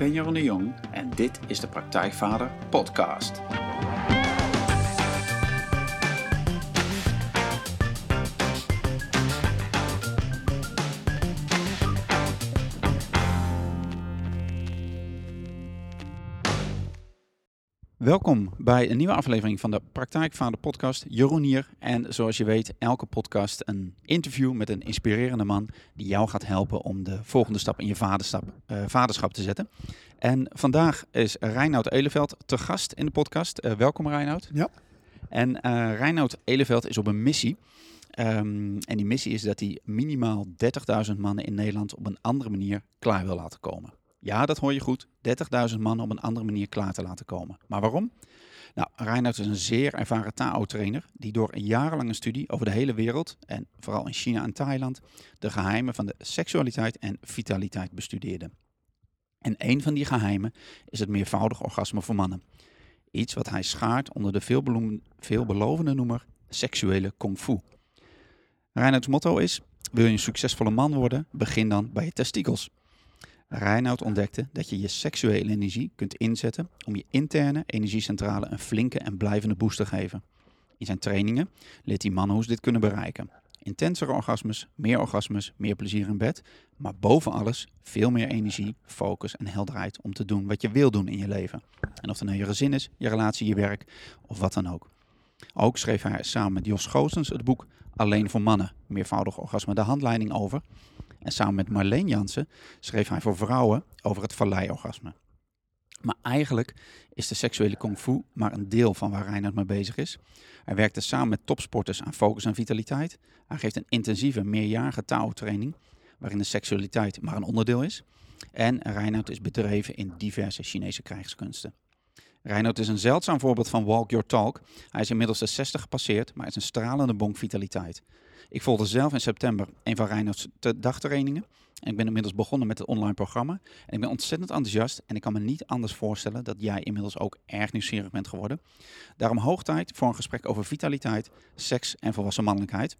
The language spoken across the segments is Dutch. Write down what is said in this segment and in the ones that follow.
Ben Jeroen de Jong en dit is de Praktijkvader Podcast. Welkom bij een nieuwe aflevering van de Praktijkvader Podcast. Jeroen hier. En zoals je weet, elke podcast een interview met een inspirerende man die jou gaat helpen om de volgende stap in je vaderschap, uh, vaderschap te zetten. En vandaag is Reinoud Eleveld te gast in de podcast. Uh, welkom Reinoud. Ja. En uh, Reinoud Eleveld is op een missie. Um, en die missie is dat hij minimaal 30.000 mannen in Nederland op een andere manier klaar wil laten komen. Ja, dat hoor je goed. 30.000 mannen op een andere manier klaar te laten komen. Maar waarom? Nou, is een zeer ervaren Tao-trainer die door een jarenlange studie over de hele wereld, en vooral in China en Thailand, de geheimen van de seksualiteit en vitaliteit bestudeerde. En een van die geheimen is het meervoudig orgasme voor mannen. Iets wat hij schaart onder de veelbelovende noemer seksuele kung fu. Reinhards motto is, wil je een succesvolle man worden, begin dan bij je testikels. Reinoud ontdekte dat je je seksuele energie kunt inzetten om je interne energiecentrale een flinke en blijvende boost te geven. In zijn trainingen leert hij mannen hoe ze dit kunnen bereiken. Intensere orgasmes, meer orgasmes, meer plezier in bed, maar boven alles veel meer energie, focus en helderheid om te doen wat je wil doen in je leven. En of het nou je gezin is, je relatie, je werk of wat dan ook. Ook schreef hij samen met Jos Goosens het boek Alleen voor mannen, meervoudig orgasme, de handleiding over. En samen met Marleen Jansen schreef hij voor vrouwen over het vallei-orgasme. Maar eigenlijk is de seksuele kung fu maar een deel van waar Reinhard mee bezig is. Hij werkte samen met topsporters aan focus en vitaliteit. Hij geeft een intensieve, meerjarige Tao-training, waarin de seksualiteit maar een onderdeel is. En Reinhard is bedreven in diverse Chinese krijgskunsten. Reinhard is een zeldzaam voorbeeld van walk your talk. Hij is inmiddels de 60 gepasseerd, maar is een stralende bonk vitaliteit. Ik volgde zelf in september een van Reinhard's dagtrainingen. En ik ben inmiddels begonnen met het online programma. En ik ben ontzettend enthousiast. En ik kan me niet anders voorstellen dat jij inmiddels ook erg nieuwsgierig bent geworden. Daarom hoog tijd voor een gesprek over vitaliteit, seks en volwassen mannelijkheid.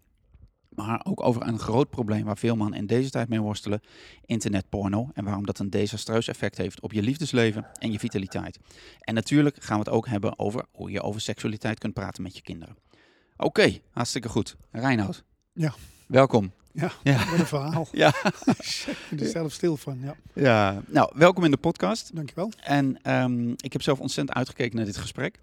Maar ook over een groot probleem waar veel mannen in deze tijd mee worstelen: internetporno. En waarom dat een desastreus effect heeft op je liefdesleven en je vitaliteit. En natuurlijk gaan we het ook hebben over hoe je over seksualiteit kunt praten met je kinderen. Oké, hartstikke goed. Reinoud, ja. Welkom. Ja, ja. wat een verhaal. ja. ik ben er zelf stil van, ja. Ja, nou, welkom in de podcast. Dankjewel. En um, ik heb zelf ontzettend uitgekeken naar dit gesprek.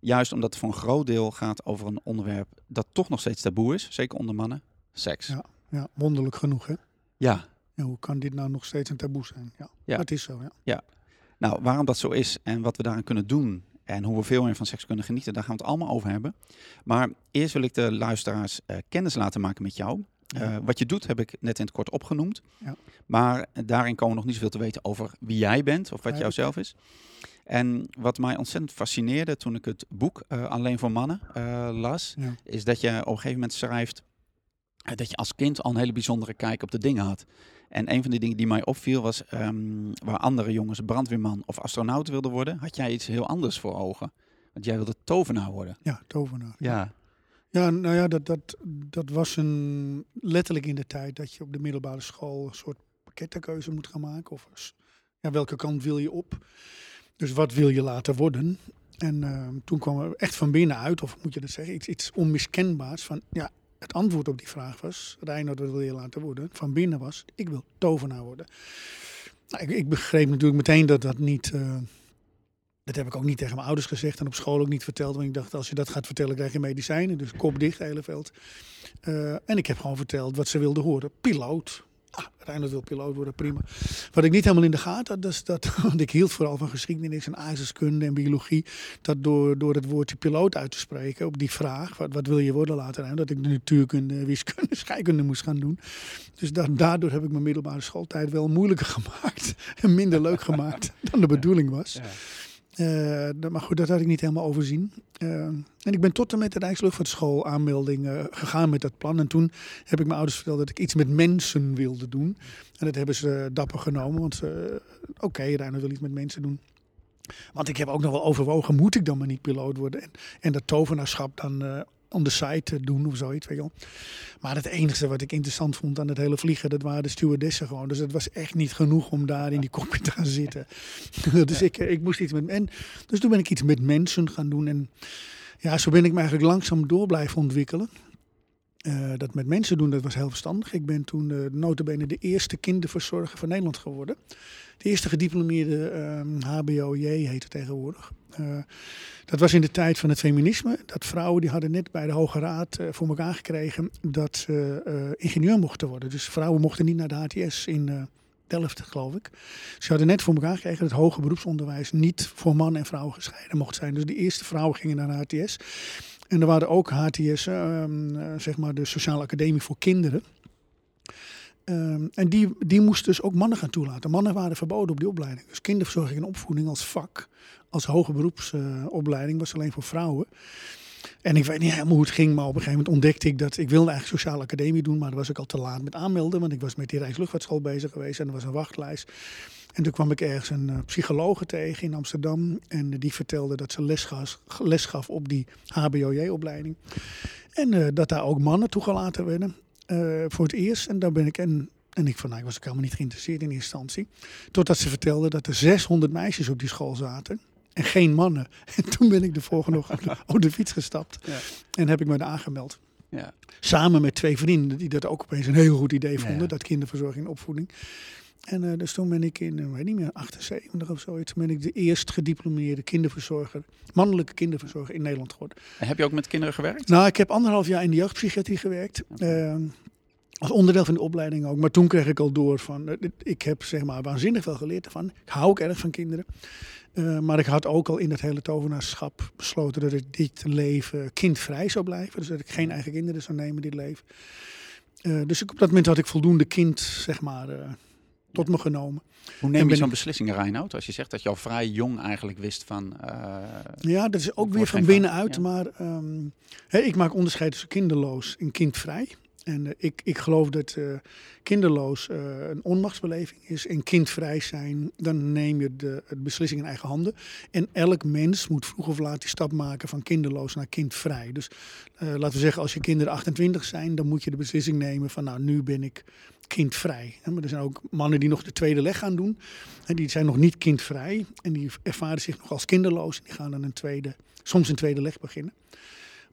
Juist omdat het voor een groot deel gaat over een onderwerp dat toch nog steeds taboe is. Zeker onder mannen. Seks. Ja, ja wonderlijk genoeg, hè? Ja. ja. Hoe kan dit nou nog steeds een taboe zijn? Ja, ja. dat is zo, ja. Ja. Nou, waarom dat zo is en wat we daaraan kunnen doen en hoe we veel meer van seks kunnen genieten, daar gaan we het allemaal over hebben. Maar eerst wil ik de luisteraars uh, kennis laten maken met jou. Uh, wat je doet heb ik net in het kort opgenoemd. Ja. Maar daarin komen we nog niet zoveel te weten over wie jij bent of wat jouw zelf is. En wat mij ontzettend fascineerde toen ik het boek uh, Alleen voor Mannen las, ja. is dat je op een gegeven moment schrijft dat je als kind al een hele bijzondere kijk op de dingen had. En een van die dingen die mij opviel was, um, waar andere jongens brandweerman of astronaut wilden worden, had jij iets heel anders voor ogen. Want jij wilde tovenaar worden. Ja, tovenaar. Ja. Ja, nou ja, dat, dat, dat was een, letterlijk in de tijd dat je op de middelbare school een soort pakkettenkeuze moet gaan maken. Of ja, welke kant wil je op? Dus wat wil je laten worden? En uh, toen kwam er echt van binnen uit, of moet je dat zeggen, iets, iets onmiskenbaars van, ja, het antwoord op die vraag was, Reinoud, wat wil je laten worden? Van binnen was, ik wil tovenaar worden. Nou, ik, ik, begreep natuurlijk meteen dat dat niet... Uh, dat heb ik ook niet tegen mijn ouders gezegd en op school ook niet verteld. Want ik dacht, als je dat gaat vertellen, krijg je medicijnen. Dus kop dicht, hele veld. Uh, en ik heb gewoon verteld wat ze wilden horen. Piloot. Ah, uiteindelijk wil piloot worden, prima. Wat ik niet helemaal in de gaten had, is dat, want ik hield vooral van geschiedenis en aardrijkskunde en biologie, dat door, door het woordje piloot uit te spreken op die vraag, wat, wat wil je worden later, en dat ik de natuurkunde, wiskunde, scheikunde moest gaan doen. Dus dat, daardoor heb ik mijn middelbare schooltijd wel moeilijker gemaakt en minder leuk gemaakt dan de bedoeling was. Ja. Uh, maar goed, dat had ik niet helemaal overzien. Uh, en ik ben tot en met de Rijksluchtvaartschool aanmelding uh, gegaan met dat plan. En toen heb ik mijn ouders verteld dat ik iets met mensen wilde doen. En dat hebben ze dapper genomen. Want oké, okay, wil iets met mensen doen. Want ik heb ook nog wel overwogen, moet ik dan maar niet piloot worden? En, en dat tovenaarschap dan on the site doen of zoiets. Weet je wel. Maar het enige wat ik interessant vond aan het hele vliegen, dat waren de stewardessen gewoon. Dus het was echt niet genoeg om daar in die cockpit te gaan zitten. dus ik, ik moest iets met en Dus toen ben ik iets met mensen gaan doen. En ja, zo ben ik me eigenlijk langzaam door blijven ontwikkelen. Uh, dat met mensen doen, dat was heel verstandig. Ik ben toen uh, notabene de eerste kinderverzorger van Nederland geworden. De eerste gediplomeerde uh, HBOJ heet het tegenwoordig. Uh, dat was in de tijd van het feminisme. Dat vrouwen die hadden net bij de Hoge Raad voor elkaar gekregen dat ze ingenieur mochten worden. Dus vrouwen mochten niet naar de HTS in Delft, geloof ik. Ze hadden net voor elkaar gekregen dat hoger beroepsonderwijs niet voor man en vrouw gescheiden mocht zijn. Dus de eerste vrouwen gingen naar de HTS. En er waren ook HTS, ehm, eh, zeg maar de Sociale Academie voor Kinderen. Um, en die, die moest dus ook mannen gaan toelaten. Mannen waren verboden op die opleiding. Dus kinderverzorging en opvoeding als vak, als hoge beroepsopleiding, was alleen voor vrouwen. En ik weet niet helemaal hoe het ging, maar op een gegeven moment ontdekte ik dat ik wilde eigenlijk sociale academie doen, maar daar was ik al te laat met aanmelden, want ik was met die Rijksluchtvaartschool bezig geweest en er was een wachtlijst. En toen kwam ik ergens een uh, psychologe tegen in Amsterdam. En die vertelde dat ze les gaf, les gaf op die HBOJ-opleiding. En uh, dat daar ook mannen toegelaten werden uh, voor het eerst. En daar ben ik. En, en ik, van, nou, ik was ook helemaal niet geïnteresseerd in eerste instantie. Totdat ze vertelde dat er 600 meisjes op die school zaten. En geen mannen. En toen ben ik de volgende ochtend op de fiets gestapt. Ja. En heb ik me daar aangemeld. Ja. Samen met twee vrienden die dat ook opeens een heel goed idee vonden. Dat kinderverzorging en opvoeding. En uh, dus toen ben ik in, uh, weet niet meer, 78 of zoiets, ben ik de eerst gediplomeerde kinderverzorger, mannelijke kinderverzorger in Nederland geworden. En heb je ook met kinderen gewerkt? Nou, ik heb anderhalf jaar in de jeugdpsychiatrie gewerkt. Okay. Uh, als onderdeel van de opleiding ook. Maar toen kreeg ik al door van, uh, ik heb zeg maar waanzinnig veel geleerd ervan. Ik hou ook erg van kinderen. Maar ik had ook al in dat hele tovenaarschap besloten dat ik dit leven kindvrij zou blijven. Dus dat ik geen eigen kinderen zou nemen dit leven. Dus ik, op dat moment had ik voldoende kind, zeg maar, tot me genomen. Hoe neem je zo'n beslissing, Reinoud? Als je zegt dat je al vrij jong eigenlijk wist van... Uh, ja, dat is ook weer van binnenuit. Ja. Maar um, hè, ik maak onderscheid tussen kinderloos en kindvrij. En uh, ik, ik geloof dat uh, kinderloos uh, een onmachtsbeleving is. En kindvrij zijn, dan neem je de, de beslissing in eigen handen. En elk mens moet vroeg of laat die stap maken van kinderloos naar kindvrij. Dus laten we zeggen, als je kinderen 28 zijn, dan moet je de beslissing nemen van nou, nu ben ik kindvrij. Maar er zijn ook mannen die nog de tweede leg gaan doen. En die zijn nog niet kindvrij. En die ervaren zich nog als kinderloos. En die gaan dan een tweede, soms een tweede leg beginnen.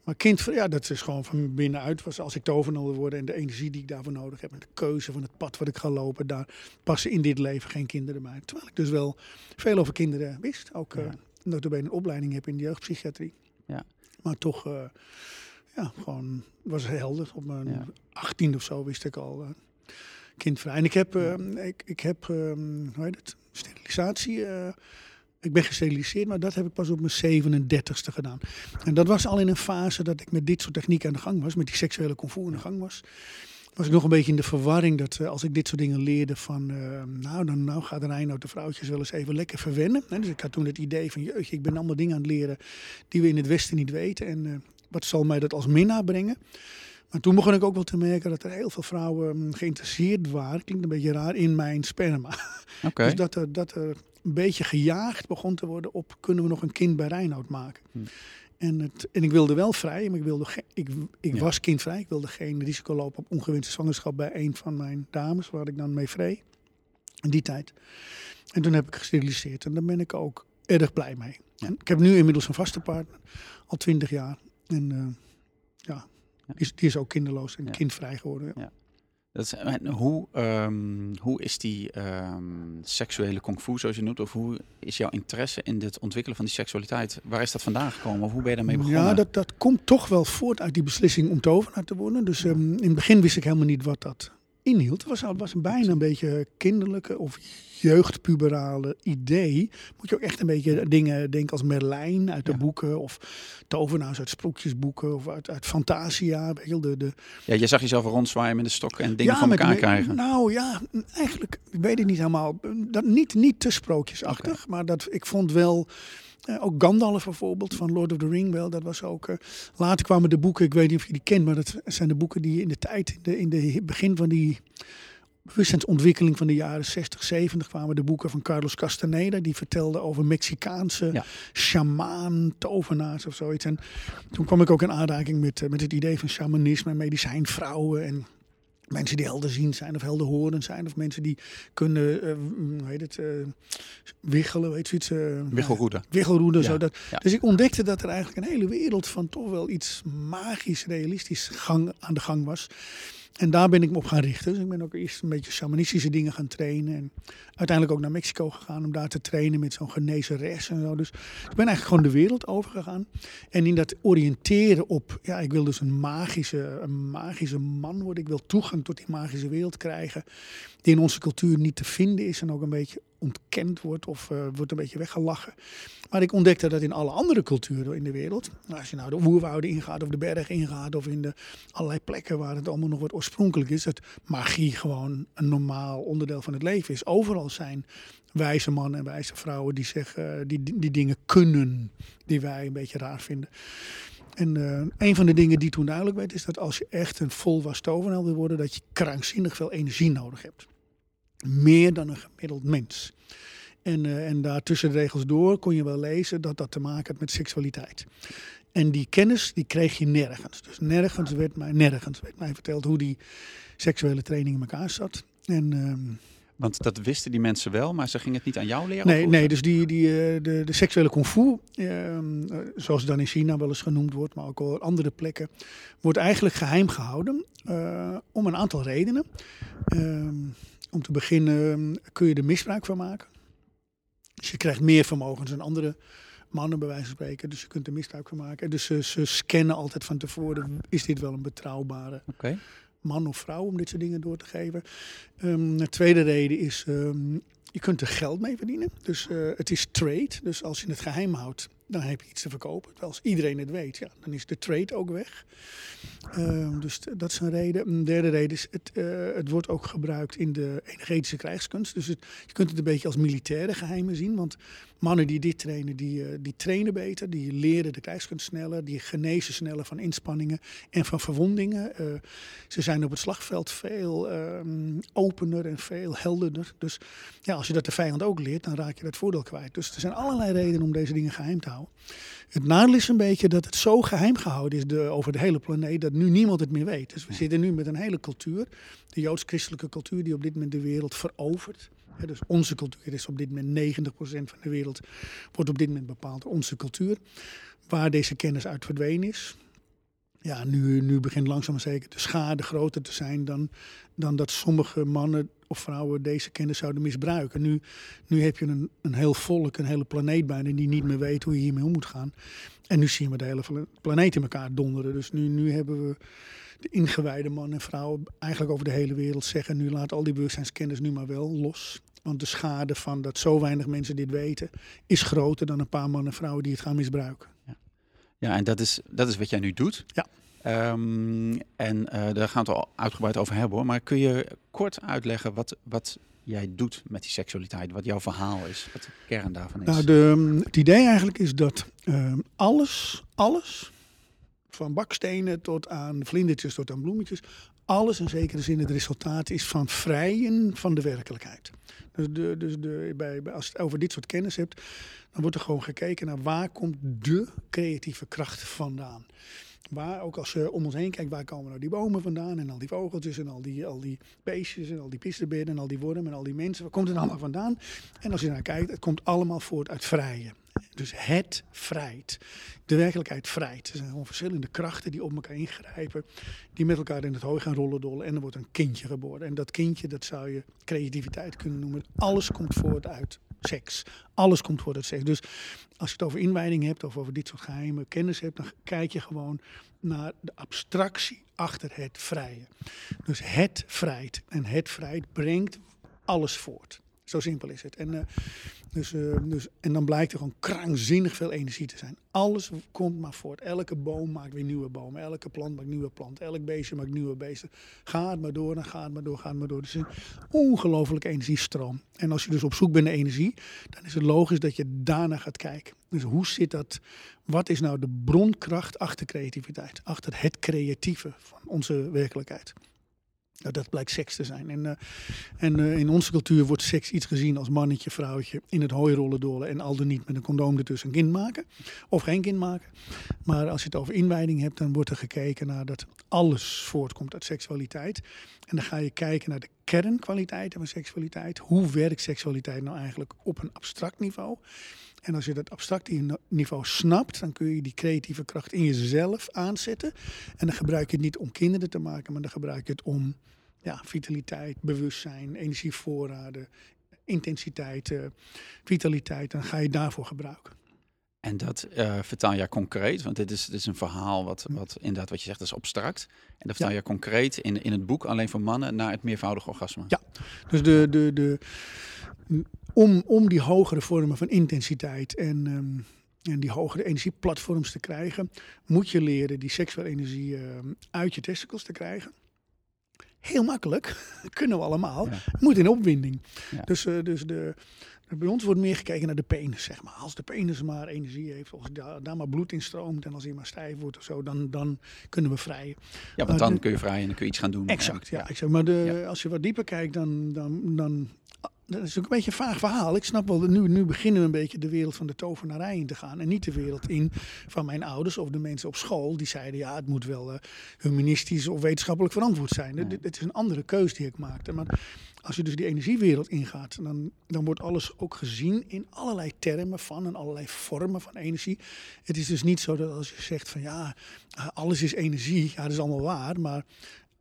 Maar kind, ja, dat is gewoon van binnenuit. Was als ik tovenaar wil worden en de energie die ik daarvoor nodig heb. En de keuze van het pad wat ik ga lopen. Daar passen in dit leven geen kinderen bij. Terwijl ik dus wel veel over kinderen wist. Ook ja. uh, dat ik een opleiding heb in de jeugdpsychiatrie. Ja. Maar toch, uh, ja, gewoon was helder. Op mijn ja. 18 of zo wist ik al. Uh, kindvrij. En ik heb, uh, ik, ik heb uh, hoe heet het, sterilisatie. Ik ben gesteriliseerd, maar dat heb ik pas op mijn 37ste gedaan. En dat was al in een fase dat ik met dit soort technieken aan de gang was, met die seksuele comfort aan de gang was. Was ik nog een beetje in de verwarring dat als ik dit soort dingen leerde van, nou, dan nou gaat Reinoud de vrouwtjes wel eens even lekker verwennen. Dus ik had toen het idee van, jeugdje, ik ben allemaal dingen aan het leren die we in het Westen niet weten. En wat zal mij dat als minnaar brengen? Maar toen begon ik ook wel te merken dat er heel veel vrouwen geïnteresseerd waren, klinkt een beetje raar, in mijn sperma. Okay. Dus dat er, dat er een beetje gejaagd begon te worden op kunnen we nog een kind bij Reinoud maken. Hm. En, het, en ik wilde wel vrij, maar ik, wilde ik, ik ja. was kindvrij. Ik wilde geen risico lopen op ongewenste zwangerschap bij een van mijn dames, waar ik dan mee vrij. In die tijd. En toen heb ik gesteriliseerd en daar ben ik ook erg blij mee. Ja. ik heb nu inmiddels een vaste partner, al twintig jaar. En uh, ja, die is, die is ook kinderloos en kindvrij geworden. Ja. Dat is, hoe, um, hoe is die um, seksuele kung fu, zoals je noemt, of hoe is jouw interesse in het ontwikkelen van die seksualiteit? Waar is dat vandaan gekomen? Of hoe ben je daarmee begonnen? Ja, dat, dat komt toch wel voort uit die beslissing om tovenaar te worden. Dus um, in het begin wist ik helemaal niet wat dat inhield. Het was, was bijna een beetje kinderlijke of jeugdpuberale idee. Moet je ook echt een beetje dingen denken als Merlijn uit de ja. boeken. Of tovenaars uit sprookjesboeken. Of uit, uit Fantasia. Weet je, de, de... Ja, je zag jezelf rondzwaaien met de stok en dingen ja, van elkaar met, krijgen. Nou ja, eigenlijk ik weet ik niet helemaal. Dat, niet, niet te sprookjesachtig. Okay. Maar dat, ik vond wel... Uh, ook Gandalf bijvoorbeeld van Lord of the Ring wel. Dat was ook. Uh, later kwamen de boeken, ik weet niet of je die kent, maar dat zijn de boeken die in de tijd, in de, in de begin van die bewustzijnsontwikkeling van de jaren 60, 70 kwamen de boeken van Carlos Castaneda. Die vertelde over Mexicaanse Ja. shamaan, tovenaars of zoiets. En toen kwam ik ook in aanraking met, eh, met het idee van shamanisme en medicijnvrouwen. En mensen die helderziend zijn of helderhorend zijn. Of mensen die kunnen, eh, hoe heet het, eh, wiggelen, weet je zoiets. eh, Wiggelroede. Wiggelroede. Ja, Zo dat, ja. Dus ik ontdekte dat er eigenlijk een hele wereld van toch wel iets magisch, realistisch gang, aan de gang was. En daar ben ik me op gaan richten. Dus ik ben ook eerst een beetje shamanistische dingen gaan trainen. En uiteindelijk ook naar Mexico gegaan om daar te trainen met zo'n genezeres en zo. Dus ik ben eigenlijk gewoon de wereld overgegaan. En in dat oriënteren op, ja, ik wil dus een magische, een magische man worden. Ik wil toegang tot die magische wereld krijgen. Die in onze cultuur niet te vinden is en ook een beetje ontkend wordt of eh, wordt een beetje weggelachen. Maar ik ontdekte dat in alle andere culturen in de wereld, nou, als je nou de oerwouden ingaat of de berg ingaat of in de allerlei plekken waar het allemaal nog wat oorspronkelijk is, dat magie gewoon een normaal onderdeel van het leven is. Overal zijn wijze mannen en wijze vrouwen die, zeggen, die, die, die dingen kunnen die wij een beetje raar vinden. En eh, een van de dingen die toen duidelijk werd, is dat als je echt een volwassen tovenaar wil worden, dat je krankzinnig veel energie nodig hebt. Meer dan een gemiddeld mens. En, eh, en daar tussen de regels door kon je wel lezen dat dat te maken had met seksualiteit. En die kennis die kreeg je nergens. Dus nergens werd mij, nergens werd mij verteld hoe die seksuele training in elkaar zat. En, ehm, Want dat wisten die mensen wel, maar ze gingen het niet aan jou leren? Nee, nee dus die, die, eh, de, de seksuele kung fu, ehm, eh, zoals het dan in China wel eens genoemd wordt, maar ook op andere plekken, wordt eigenlijk geheim gehouden eh, om een aantal redenen. Om te beginnen kun je er misbruik van maken. Dus je krijgt meer vermogens dan andere mannen bij wijze van spreken, dus je kunt er misbruik van maken. Dus ze, ze scannen altijd van tevoren, is dit wel een betrouwbare man of vrouw om dit soort dingen door te geven. Ehm, de tweede reden is, ehm, je kunt er geld mee verdienen. Dus eh, het is trade. Dus als je het geheim houdt, dan heb je iets te verkopen. Terwijl als iedereen het weet, ja, dan is de trade ook weg. Ehm, dus dat is een reden. Een derde reden is, het, eh, het wordt ook gebruikt in de energetische krijgskunst. Dus het, je kunt het een beetje als militaire geheimen zien. Want mannen die dit trainen, die, eh, die trainen beter. Die leren de krijgskunst sneller. Die genezen sneller van inspanningen en van verwondingen. Eh, ze zijn op het slagveld veel ehm, opener en veel helderder. Dus ja, als je dat de vijand ook leert, dan raak je dat voordeel kwijt. Dus er zijn allerlei redenen om deze dingen geheim te houden. Het nadeel is een beetje dat het zo geheim gehouden is de, over de hele planeet dat nu niemand het meer weet. Dus we zitten nu met een hele cultuur, de joods-christelijke cultuur, die op dit moment de wereld verovert. Dus onze cultuur is op dit moment 90% van de wereld, wordt op dit moment bepaald door onze cultuur. Waar deze kennis uit verdwenen is. Ja, nu, nu begint langzaam maar zeker de schade groter te zijn dan, dan dat sommige mannen of vrouwen deze kennis zouden misbruiken. Nu, nu heb je een, een heel volk, een hele planeet bijna, die niet meer weet hoe je hiermee om moet gaan. En nu zien we de hele planeet in elkaar donderen. Dus nu, nu hebben we de ingewijde mannen en vrouwen eigenlijk over de hele wereld zeggen... nu laat al die bewustzijnskennis nu maar wel los. Want de schade van dat zo weinig mensen dit weten... is groter dan een paar mannen en vrouwen die het gaan misbruiken. Ja, en dat is, dat is wat jij nu doet. Ja. Ehm, en eh, daar gaan we het al uitgebreid over hebben hoor. Maar kun je kort uitleggen wat, wat jij doet met die seksualiteit? Wat jouw verhaal is? Wat de kern daarvan is? Nou, de, het idee eigenlijk is dat ehm, alles, alles, van bakstenen tot aan vlindertjes tot aan bloemetjes, alles in zekere zin het resultaat is van vrijen van de werkelijkheid. Dus, de, dus de, bij, als je het over dit soort kennis hebt, dan wordt er gewoon gekeken naar waar komt de creatieve kracht vandaan. Waar, ook als je om ons heen kijkt, waar komen nou die bomen vandaan en al die vogeltjes en al die, al die beestjes en al die pisterbedden en al die wormen en al die mensen. Waar komt het allemaal vandaan? En als je naar kijkt, het komt allemaal voort uit vrije. Dus het vrijt. De werkelijkheid vrijt. Er zijn gewoon verschillende krachten die op elkaar ingrijpen. Die met elkaar in het hooi gaan rollen dollen. En er wordt een kindje geboren. En dat kindje, dat zou je creativiteit kunnen noemen. Alles komt voort uit seks. Alles komt voort uit seks. Dus als je het over inwijding hebt of over dit soort geheime kennis hebt, dan kijk je gewoon naar de abstractie achter het vrije. Dus het vrijt. En het vrijt brengt alles voort. Zo simpel is het. En, eh, dus, eh, dus, en dan blijkt er gewoon krankzinnig veel energie te zijn. Alles komt maar voort. Elke boom maakt weer nieuwe bomen. Elke plant maakt nieuwe planten. Elk beestje maakt nieuwe beesten. Ga het maar door, dan gaat het maar door, gaat het maar door. Dus een ongelofelijke energiestroom. En als je dus op zoek bent naar energie, dan is het logisch dat je daarna gaat kijken. Dus hoe zit dat? Wat is nou de bronkracht achter creativiteit? Achter het creatieve van onze werkelijkheid? Nou, dat blijkt seks te zijn. En, uh, en uh, in onze cultuur wordt seks iets gezien als mannetje, vrouwtje in het hooirollen dolen en al dan niet met een condoom ertussen een kind maken. Of geen kind maken. Maar als je het over inwijding hebt, dan wordt er gekeken naar dat alles voortkomt uit seksualiteit. En dan ga je kijken naar de kernkwaliteiten van seksualiteit. Hoe werkt seksualiteit nou eigenlijk op een abstract niveau? En als je dat abstracte niveau snapt, dan kun je die creatieve kracht in jezelf aanzetten. En dan gebruik je het niet om kinderen te maken, maar dan gebruik je het om ja, vitaliteit, bewustzijn, energievoorraden, intensiteit, uh, vitaliteit. Dan ga je daarvoor gebruiken. En dat uh, vertaal je concreet, want dit is, dit is een verhaal wat, wat inderdaad wat je zegt, is abstract. En dat vertaal je concreet in, in het boek alleen voor mannen naar het meervoudig orgasme. Ja, dus de, de, de, om, om die hogere vormen van intensiteit en, um, en die hogere energieplatforms te krijgen, moet je leren die seksuele energie uh, uit je testicles te krijgen. Heel makkelijk, kunnen we allemaal. Ja. Moet in opwinding. Ja. Dus, uh, dus de, bij ons wordt meer gekeken naar de penis, zeg maar. Als de penis maar energie heeft, als daar, daar maar bloed in stroomt en als hij maar stijf wordt of zo, dan, dan kunnen we vrijen. Ja, want dan kun je vrijen en dan kun je iets gaan doen. Exact, ja. ja. Exact. Maar de, als je wat dieper kijkt, dan, dan, dan dat is ook een beetje een vaag verhaal. Ik snap wel, nu, nu beginnen we een beetje de wereld van de tovenarij in te gaan. En niet de wereld in van mijn ouders of de mensen op school. Die zeiden, ja, het moet wel uh, humanistisch of wetenschappelijk verantwoord zijn. Het, het, is een andere keus die ik maakte. Maar als je dus die energiewereld ingaat, dan, dan wordt alles ook gezien in allerlei termen van en allerlei vormen van energie. Het is dus niet zo dat als je zegt van ja, eh, alles is energie, ja, dat is allemaal waar. Maar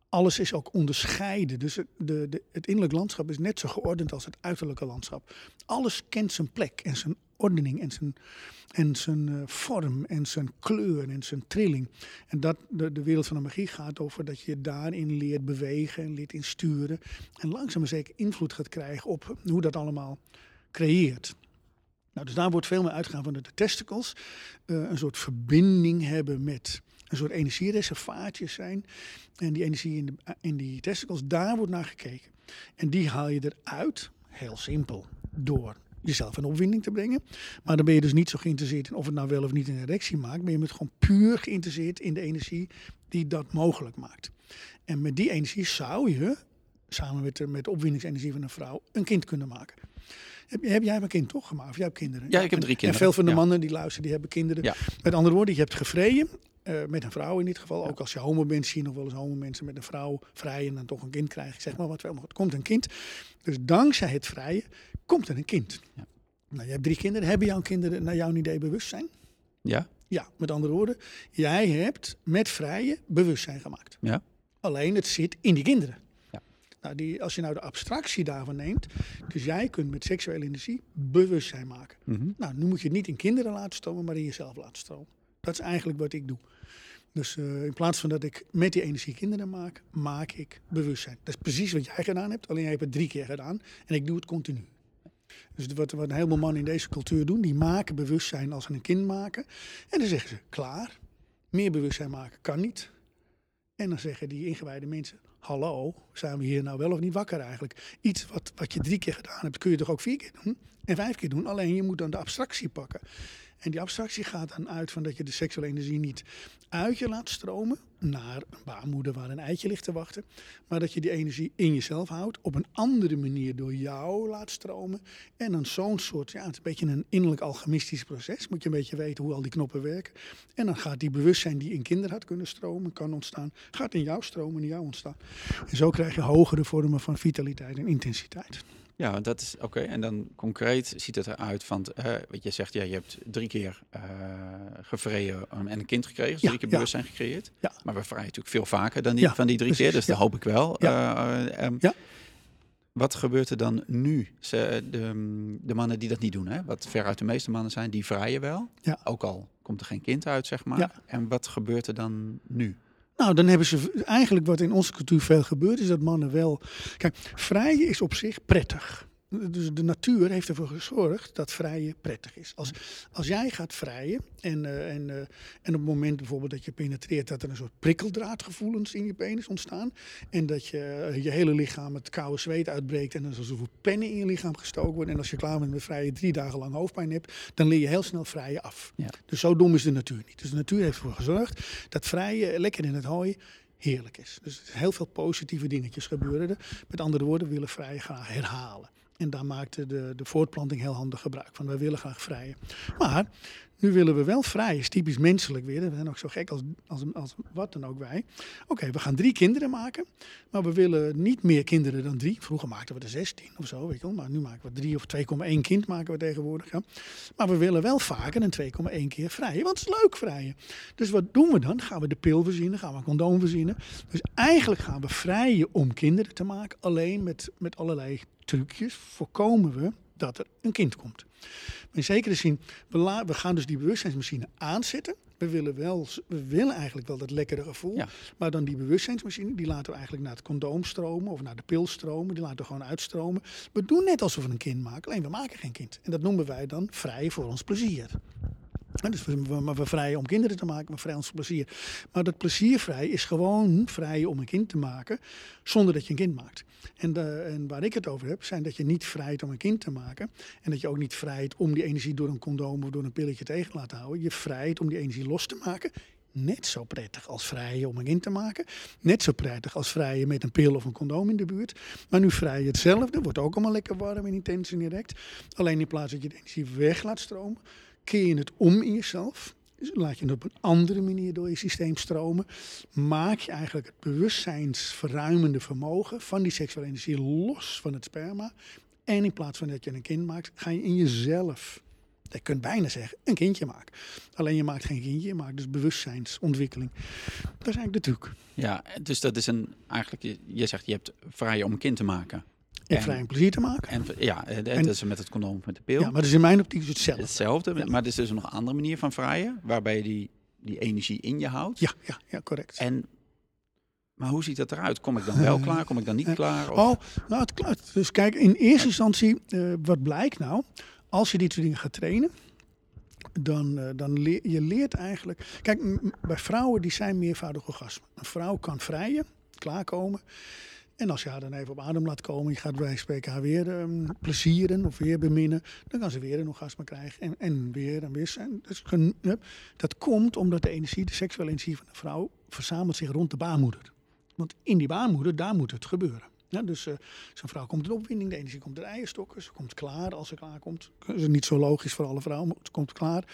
alles is ook onderscheiden. Dus het, de, de, het innerlijk landschap is net zo geordend als het uiterlijke landschap. Alles kent zijn plek en zijn ordening en zijn, en zijn uh, vorm en zijn kleur en zijn trilling. En dat, de, de wereld van de magie gaat over dat je daarin leert bewegen en leert insturen. En langzaam maar zeker invloed gaat krijgen op hoe dat allemaal creëert. Nou, dus daar wordt veel meer uitgegaan van de testicles. Uh, een soort verbinding hebben met een soort energiereservaatjes zijn. En die energie in, de, in die testicles, daar wordt naar gekeken. En die haal je eruit, heel simpel, door jezelf in opwinding te brengen. Maar dan ben je dus niet zo geïnteresseerd in of het nou wel of niet een erectie maakt. Maar je bent gewoon puur geïnteresseerd in de energie die dat mogelijk maakt. En met die energie zou je, samen met de, met de opwindingsenergie van een vrouw, een kind kunnen maken. Heb, heb jij een kind toch gemaakt? Of jij hebt kinderen? Ja, ik heb drie kinderen. En veel van de mannen die luisteren, die hebben kinderen. Ja. Met andere woorden, je hebt gevreden uh, met een vrouw in dit geval. Ook als je homo bent, zie je nog wel eens homo mensen met een vrouw vrij en dan toch een kind krijgen. Zeg maar wat wel, maar het komt een kind. Dus dankzij het vrije komt er een kind. Ja. Nou, je hebt drie kinderen. Hebben jouw kinderen naar jouw idee bewustzijn? Ja. Ja, met andere woorden, jij hebt met vrije bewustzijn gemaakt. Ja. Alleen het zit in die kinderen. Ja. Nou, die, als je nou de abstractie daarvan neemt, dus jij kunt met seksuele energie bewustzijn maken. Mm -hmm. Nou, nu moet je het niet in kinderen laten stromen, maar in jezelf laten stromen. Dat is eigenlijk wat ik doe. Dus uh, in plaats van dat ik met die energie kinderen maak, maak ik bewustzijn. Dat is precies wat jij gedaan hebt, alleen jij hebt het drie keer gedaan en ik doe het continu. Dus wat, wat een heleboel mannen in deze cultuur doen, die maken bewustzijn als ze een kind maken. En dan zeggen ze, klaar, meer bewustzijn maken kan niet. En dan zeggen die ingewijde mensen, hallo, zijn we hier nou wel of niet wakker eigenlijk? Iets wat, wat je drie keer gedaan hebt, kun je toch ook vier keer doen en vijf keer doen. Alleen je moet dan de abstractie pakken. En die abstractie gaat dan uit van dat je de seksuele energie niet uit je laat stromen naar een baarmoeder waar een eitje ligt te wachten. Maar dat je die energie in jezelf houdt, op een andere manier door jou laat stromen. En dan zo'n soort, ja, het is een beetje een innerlijk alchemistisch proces. Moet je een beetje weten hoe al die knoppen werken. En dan gaat die bewustzijn die in kinderen had kunnen stromen, kan ontstaan, gaat in jou stromen, in jou ontstaan. En zo krijg je hogere vormen van vitaliteit en intensiteit. Ja, dat is oké. En dan concreet ziet het eruit van, uh, wat je zegt, ja, je hebt drie keer uh, gevreden en een kind gekregen, dus drie keer bewustzijn gecreëerd. Ja. Maar we vrijen natuurlijk veel vaker dan die, van die drie keer, dus dat hoop ik wel. Uh, um, ja. Wat gebeurt er dan nu? Ze, de, de, mannen die dat niet doen, hè? wat veruit de meeste mannen zijn, die vrijen wel. Ja. Ook al komt er geen kind uit, zeg maar. Ja. En wat gebeurt er dan nu? Nou, dan hebben ze eigenlijk wat in onze cultuur veel gebeurt, is dat mannen wel. Kijk, vrijen is op zich prettig. Dus de natuur heeft ervoor gezorgd dat vrijen prettig is. Als, als jij gaat vrijen en, uh, en, uh, en op het moment bijvoorbeeld dat je penetreert, dat er een soort prikkeldraadgevoelens in je penis ontstaan. En dat je uh, je hele lichaam het koude zweet uitbreekt en er zoveel pennen in je lichaam gestoken worden. En als je klaar bent met vrijen drie dagen lang hoofdpijn hebt, dan leer je heel snel vrijen af. Ja. Dus zo dom is de natuur niet. Dus de natuur heeft ervoor gezorgd dat vrijen lekker in het hooi heerlijk is. Dus heel veel positieve dingetjes gebeuren er. Met andere woorden, we willen vrij graag herhalen. En daar maakte de, de voortplanting heel handig gebruik van. Wij willen graag vrijen. Maar nu willen we wel vrij, is typisch menselijk weer. We zijn ook zo gek als, als, als wat dan ook wij. Oké, we gaan drie kinderen maken, maar we willen niet meer kinderen dan drie. Vroeger maakten we er 16 of zo, weet je wel. Maar nu maken we drie of 2,1 kind maken we tegenwoordig. Ja. Maar we willen wel vaker dan 2,1 keer vrijen, want het is leuk vrijen. Dus wat doen we dan? Gaan we de pil verzinnen, gaan we een condoom verzinnen. Dus eigenlijk gaan we vrijen om kinderen te maken. Alleen met, met allerlei trucjes voorkomen we dat er een kind komt. in zekere zin, we, we gaan dus die bewustzijnsmachine aanzetten. We willen, wel, we willen eigenlijk wel dat lekkere gevoel. Maar dan die bewustzijnsmachine, die laten we eigenlijk naar het condoom stromen of naar de pil stromen. Die laten we gewoon uitstromen. We doen net alsof we een kind maken, alleen we maken geen kind. En dat noemen wij dan vrij voor ons plezier dus we, we, we vrijen om kinderen te maken, maar vrij ons plezier. Maar dat pleziervrij is gewoon vrij om een kind te maken, zonder dat je een kind maakt. En, de, en waar ik het over heb, zijn dat je niet vrijt om een kind te maken. En dat je ook niet vrijt om die energie door een condoom of door een pilletje tegen te laten houden. Je vrijt om die energie los te maken. Net zo prettig als vrijen om een kind te maken. Net zo prettig als vrijen met een pil of een condoom in de buurt. Maar nu vrijen hetzelfde. Wordt ook allemaal lekker warm en intens en direct. Alleen in plaats dat je de energie weg laat stromen, keer je het om in jezelf. Dus laat je het op een andere manier door je systeem stromen. Maak je eigenlijk het bewustzijnsverruimende vermogen van die seksuele energie los van het sperma. En in plaats van dat je een kind maakt, ga je in jezelf, je kunt bijna zeggen, een kindje maken. Alleen je maakt geen kindje, je maakt dus bewustzijnsontwikkeling. Dat is eigenlijk de truc. Ja, dus dat is een, eigenlijk, je zegt je hebt vrij om een kind te maken. En, vrij plezier te maken. En, ja, het en, is met het condoom met de pil. Ja, maar dus in mijn optiek is hetzelfde. Hetzelfde, maar er is dus nog een andere manier van vrijen, waarbij je die, die energie in je houdt. Ja, ja, ja correct. En, maar hoe ziet dat eruit? Kom ik dan wel klaar? Kom ik dan niet klaar? Of? Oh, nou, het klaart. Dus kijk, in eerste instantie, uh, wat blijkt nou? Als je dit soort dingen gaat trainen, dan, dan leer je leert eigenlijk. Kijk, bij vrouwen die zijn meervoudig orgasme. Een vrouw kan vrijen, klaarkomen. En als je haar dan even op adem laat komen, je gaat bij spreken haar weer um, plezieren of weer beminnen, dan kan ze weer een orgasme krijgen en, en weer en weer. En dat komt omdat de energie, de seksuele energie van de vrouw, verzamelt zich rond de baarmoeder. Want in die baarmoeder, daar moet het gebeuren. Ja, dus uh, zo'n vrouw komt in opwinding, de energie komt de eierstokken, ze komt klaar als ze klaar komt. Dat niet zo logisch voor alle vrouwen, maar ze komt klaar.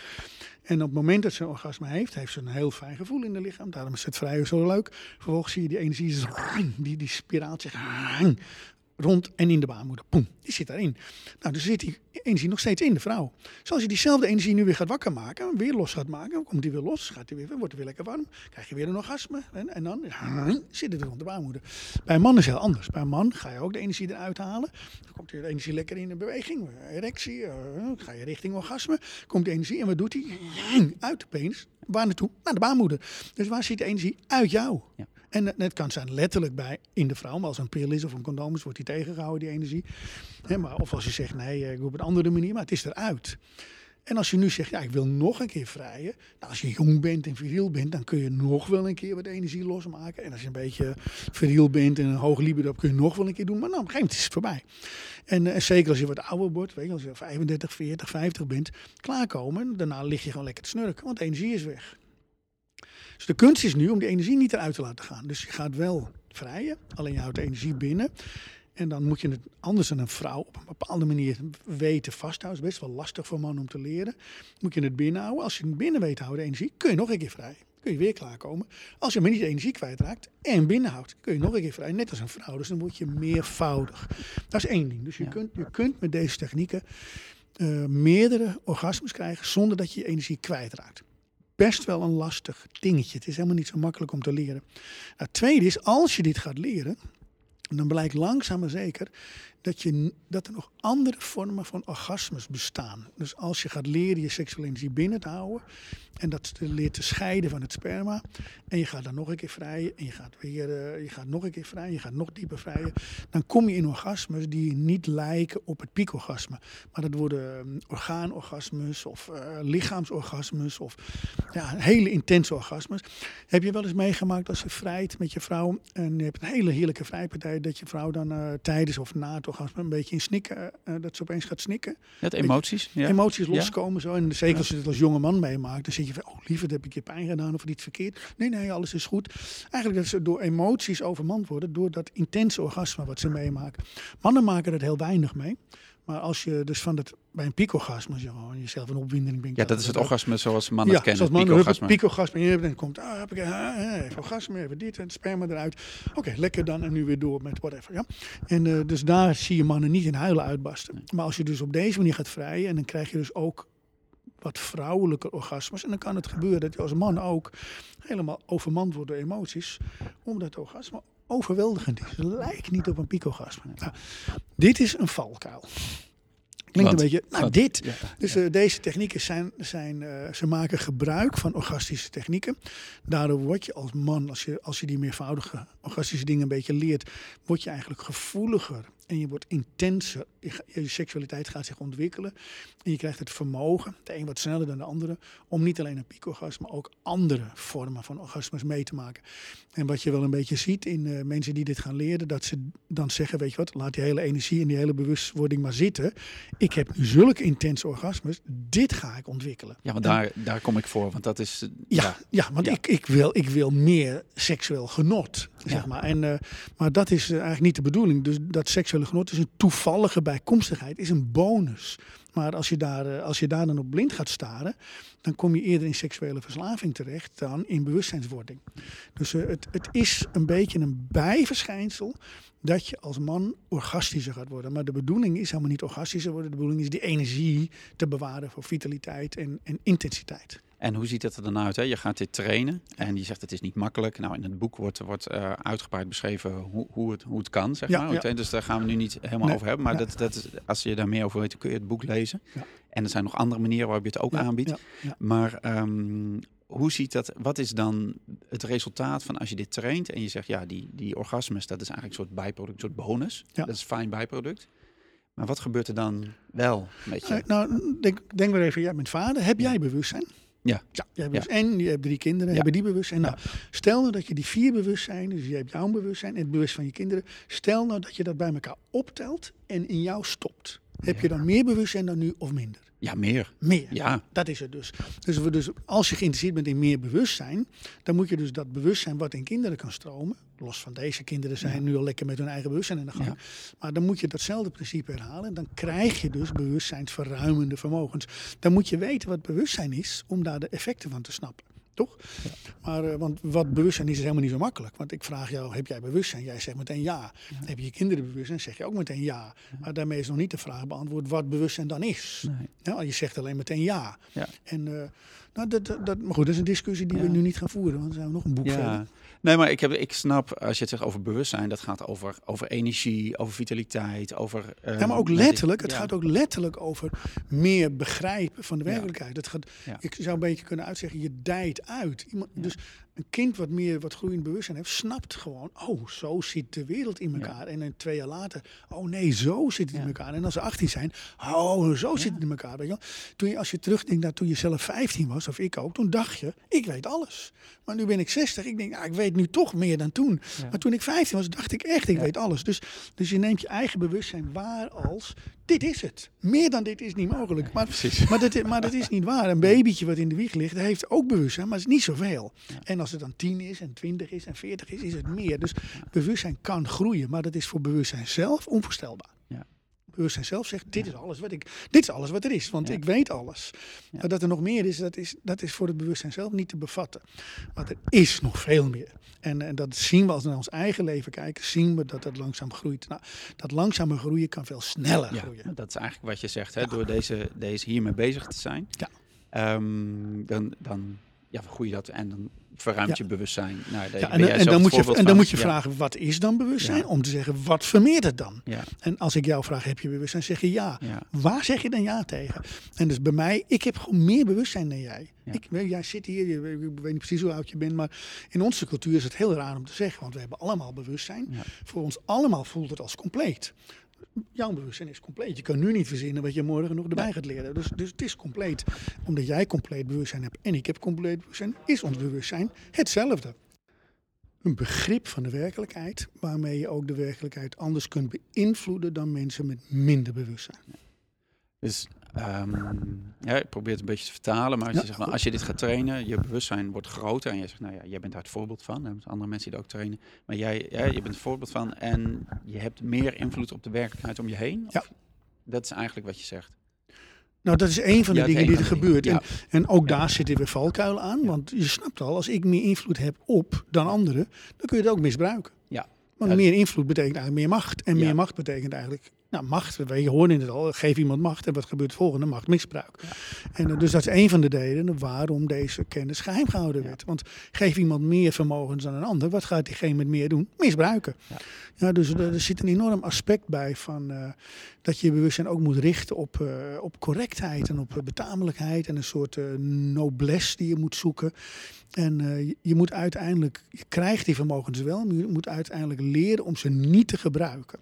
En op het moment dat ze een orgasme heeft, heeft ze een heel fijn gevoel in de lichaam. Daarom is het vrij zo leuk. Vervolgens zie je die energie, die, die spiraalt zich rond en in de baarmoeder. Poem, die zit daarin. Nou, dus zit die energie nog steeds in de vrouw. Zoals je diezelfde energie nu weer gaat wakker maken, weer los gaat maken, dan komt die weer los, gaat die weer, wordt het weer lekker warm, krijg je weer een orgasme en, en dan zit het rond de baarmoeder. Bij een man is het heel anders. Bij een man ga je ook de energie eruit halen. Dan komt de energie lekker in de beweging, erectie, uh, ga je richting orgasme, komt de energie en wat doet hij? Uit de penis. Waar naartoe? Naar de baarmoeder. Dus waar zit de energie? Uit jou. Ja. En het kan zijn letterlijk bij in de vrouw, maar als een pil is of een condoom is, wordt die tegengehouden, die energie. maar, of als je zegt, nee, ik doe op een andere manier, maar het is eruit. En als je nu zegt, ja, ik wil nog een keer vrijen. Nou, als je jong bent en viriel bent, dan kun je nog wel een keer wat energie losmaken. En als je een beetje viriel bent en een hoog libido kun je nog wel een keer doen. Maar nou, op een gegeven moment is het voorbij. En, eh, zeker als je wat ouder wordt, weet je, als je 35, 40, 50 bent, klaarkomen. Daarna lig je gewoon lekker te snurken, want energie is weg. Dus de kunst is nu om die energie niet eruit te laten gaan. Dus je gaat wel vrijen, alleen je houdt de energie binnen. En dan moet je het anders dan een vrouw op een bepaalde manier weten vasthouden. Het is best wel lastig voor mannen om te leren. Moet je het binnenhouden. Als je het binnen weet houden, de energie, kun je nog een keer vrij. Kun je weer klaarkomen. Als je maar niet de energie kwijtraakt en binnenhoudt, kun je nog een keer vrij. Net als een vrouw. Dus dan word je meervoudig. Dat is één ding. Dus je, kunt, je kunt met deze technieken uh, meerdere orgasmes krijgen zonder dat je je energie kwijtraakt best wel een lastig dingetje. Het is helemaal niet zo makkelijk om te leren. Nou, het tweede is, als je dit gaat leren, dan blijkt langzaam maar zeker dat, er nog andere vormen van orgasmes bestaan. Dus als je gaat leren je seksuele energie binnen te houden en dat leert te scheiden van het sperma en je gaat dan nog een keer vrijen en je gaat weer, uh, je gaat nog een keer vrijen, je gaat nog dieper vrijen, dan kom je in orgasmes die niet lijken op het piekorgasme. Maar dat worden um, orgaanorgasmes of uh, lichaamsorgasmes of ja, hele intense orgasmes. Heb je wel eens meegemaakt als je vrijt met je vrouw en je hebt een hele heerlijke vrijpartij dat je vrouw dan uh, tijdens of na het orgasme een beetje in snikken, uh, dat ze opeens gaat snikken. Het emoties. Ja. Emoties loskomen zo. En zeker als je het als jonge man meemaakt, dan zit je van, oh lieverd, heb ik je pijn gedaan of iets verkeerd? Nee, nee, alles is goed. Eigenlijk dat ze door emoties overmand worden, door dat intense orgasme wat ze meemaken. Mannen maken er heel weinig mee. Maar als je dus van het, bij een je gewoon jezelf een opwinding brengt. Ja, dat is het orgasme zoals mannen ja, het kennen. Zoals mannen het piekorgasme. En dan komt, ah, heb ik ah, even orgasme, even dit en sperma eruit. Oké, lekker dan en nu weer door met whatever. Ja? En uh, dus daar zie je mannen niet in huilen uitbarsten. Maar als je dus op deze manier gaat vrijen en dan krijg je dus ook wat vrouwelijke orgasmes. En dan kan het gebeuren dat je als man ook helemaal overmand wordt door emoties. Omdat het orgasme overweldigend is. Het lijkt niet op een piekorgasme. Nou, dit is een valkuil. Klinkt een beetje, nou dit. dus uh, deze technieken zijn, zijn uh, ze maken gebruik van orgastische technieken. Daardoor word je als man, als je, als je die meervoudige orgastische dingen een beetje leert, word je eigenlijk gevoeliger en je wordt intenser. Je, je, seksualiteit gaat zich ontwikkelen. En je krijgt het vermogen, de een wat sneller dan de andere, om niet alleen een piekorgasme, maar ook andere vormen van orgasmes mee te maken. En wat je wel een beetje ziet in uh, mensen die dit gaan leren, dat ze dan zeggen, weet je wat, laat die hele energie en die hele bewustwording maar zitten. Ik heb nu zulke intense orgasmes, dit ga ik ontwikkelen. Ja, want daar, daar kom ik voor, want dat is... Ja, ja, ja want Ik, ik, wil, ik wil meer seksueel genot, zeg maar. En, uh, maar dat is uh, eigenlijk niet de bedoeling. Dus dat seksuele genot is een toevallige bijkomstigheid, is een bonus. Maar als je, daar, als je daar dan op blind gaat staren, dan kom je eerder in seksuele verslaving terecht dan in bewustzijnswording. Dus uh, het, het is een beetje een bijverschijnsel dat je als man orgastischer gaat worden. Maar de bedoeling is helemaal niet orgastischer worden. De bedoeling is die energie te bewaren voor vitaliteit en, en intensiteit. En hoe ziet het er dan uit? Hè? Je gaat dit trainen en je zegt het is niet makkelijk. Nou, in het boek wordt, wordt uh, uitgebreid beschreven hoe, hoe, het, hoe het kan, zeg ja, maar. Ja. Dus daar gaan we nu niet helemaal over hebben. Maar dat, dat, als je daar meer over weet, kun je het boek lezen. En er zijn nog andere manieren waarop je het ook aanbiedt. Maar um, hoe ziet dat, wat is dan het resultaat van als je dit traint en je zegt, ja, die, die orgasmes, dat is eigenlijk een soort bijproduct, een soort bonus. Dat is een fijn bijproduct. Maar wat gebeurt er dan wel met je? Nou, denk, denk maar even, jij bent vader. Heb jij bewustzijn? Ja. ja, jij ja. En je hebt drie kinderen, hebben die bewustzijn. Nou, stel nou dat je die vier bewustzijn, dus je hebt jouw bewustzijn en het bewustzijn van je kinderen. Stel nou dat je dat bij elkaar optelt en in jou stopt. Heb je dan meer bewustzijn dan nu of minder? Ja, meer. Meer. Ja. Dat is het dus. Dus, we dus als je geïnteresseerd bent in meer bewustzijn, dan moet je dus dat bewustzijn wat in kinderen kan stromen, los van deze kinderen zijn nu al lekker met hun eigen bewustzijn in de gang, maar dan moet je datzelfde principe herhalen en dan krijg je dus bewustzijnsverruimende vermogens. Dan moet je weten wat bewustzijn is om daar de effecten van te snappen. Toch? Ja. Maar, uh, want wat bewustzijn is, is helemaal niet zo makkelijk. Want ik vraag jou, heb jij bewustzijn? Jij zegt meteen ja. ja. Heb je je kinderen bewustzijn? Zeg je ook meteen ja. ja. Maar daarmee is nog niet de vraag beantwoord wat bewustzijn dan is. Nee. Ja, je zegt alleen meteen ja. En uh, nou, dat, dat, dat, maar goed, dat is een discussie die we nu niet gaan voeren. Want dan zijn we nog een boek verder. Nee, maar ik, heb, ik snap, als je het zegt over bewustzijn, dat gaat over, over energie, over vitaliteit, over... Uh, ja, maar ook letterlijk, het gaat ook letterlijk over meer begrijpen van de werkelijkheid. Het gaat, Ik zou een beetje kunnen uitzeggen, je dijt uit. Iemand, dus een kind wat meer wat groeiend bewustzijn heeft, snapt gewoon, oh, zo zit de wereld in elkaar. En dan twee jaar later, oh nee, zo zit het in elkaar. En als ze 18 zijn, oh, zo zit het in elkaar. Weet je wel? Toen je, als je terugdenkt naar toen je zelf 15 was, of ik ook, toen dacht je, ik weet alles. Maar nu ben ik 60, ik denk, nou, ik weet nu toch meer dan toen. Maar toen ik 15 was, dacht ik echt, ik weet alles. Dus, dus je neemt je eigen bewustzijn waar als, dit is het. Meer dan dit is niet mogelijk. Maar, maar, dat, maar dat is niet waar. Een babytje wat in de wieg ligt, heeft ook bewustzijn, maar het is niet zoveel. En als het dan 10 is en 20 is en 40 is, is het meer. Dus bewustzijn kan groeien, maar dat is voor bewustzijn zelf onvoorstelbaar. Ja. Bewustzijn zelf zegt, dit is alles wat ik, dit is alles wat er is, want ik weet alles. Maar dat er nog meer is dat, is, dat is voor het bewustzijn zelf niet te bevatten. Maar er is nog veel meer. En, en dat zien we als we naar ons eigen leven kijken, zien we dat dat langzaam groeit. Nou, dat langzame groeien kan veel sneller groeien. Dat is eigenlijk wat je zegt, hè? door deze, deze hiermee bezig te zijn. Ja. Um, dan, dan ja, groei je dat en dan verruimt je bewustzijn. Nou, ja, en, en, dan moet je, en dan moet je vragen, wat is dan bewustzijn? Om te zeggen, wat vermeert het dan? En als ik jou vraag, heb je bewustzijn? Zeg je ja. Waar zeg je dan ja tegen? En dus bij mij, ik heb gewoon meer bewustzijn dan jij. Ik, jij zit hier, je, ik weet niet precies hoe oud je bent, maar in onze cultuur is het heel raar om te zeggen, want we hebben allemaal bewustzijn. Voor ons allemaal voelt het als compleet jouw bewustzijn is compleet. Je kan nu niet verzinnen wat je morgen nog erbij gaat leren. Dus, dus het is compleet. Omdat jij compleet bewustzijn hebt en ik heb compleet bewustzijn, is ons bewustzijn hetzelfde. een begrip van de werkelijkheid, waarmee je ook de werkelijkheid anders kunt beïnvloeden dan mensen met minder bewustzijn. Dus ehm, ja, ik probeer het een beetje te vertalen, maar Ja, nou, als je dit gaat trainen, je bewustzijn wordt groter en je zegt, nou ja, jij bent daar het voorbeeld van, er zijn andere mensen die dat ook trainen, maar jij, ja, je bent het voorbeeld van en je hebt meer invloed op de werkelijkheid om je heen? Ja. Of Dat is eigenlijk wat je zegt. Nou, dat is een van de Ja, dingen die er gebeurt. En, en ook daar zitten weer valkuilen aan. Want je snapt al, als ik meer invloed heb op dan anderen, dan kun je het ook misbruiken. Ja. Want meer invloed betekent eigenlijk meer macht. En meer macht betekent eigenlijk, nou macht, we hoorden het al, geef iemand macht. En wat gebeurt het volgende? Machtmisbruik. En eh, dus dat is een van de redenen waarom deze kennis geheim gehouden Ja. werd. Want geef iemand meer vermogens dan een ander, wat gaat diegene met meer doen? Misbruiken. Ja. Ja, dus er, er zit een enorm aspect bij van eh, dat je je bewustzijn ook moet richten op, eh, op correctheid en op eh, betamelijkheid en een soort eh, noblesse die je moet zoeken. En je, moet uiteindelijk, je krijgt die vermogens wel, maar je moet uiteindelijk leren om ze niet te gebruiken.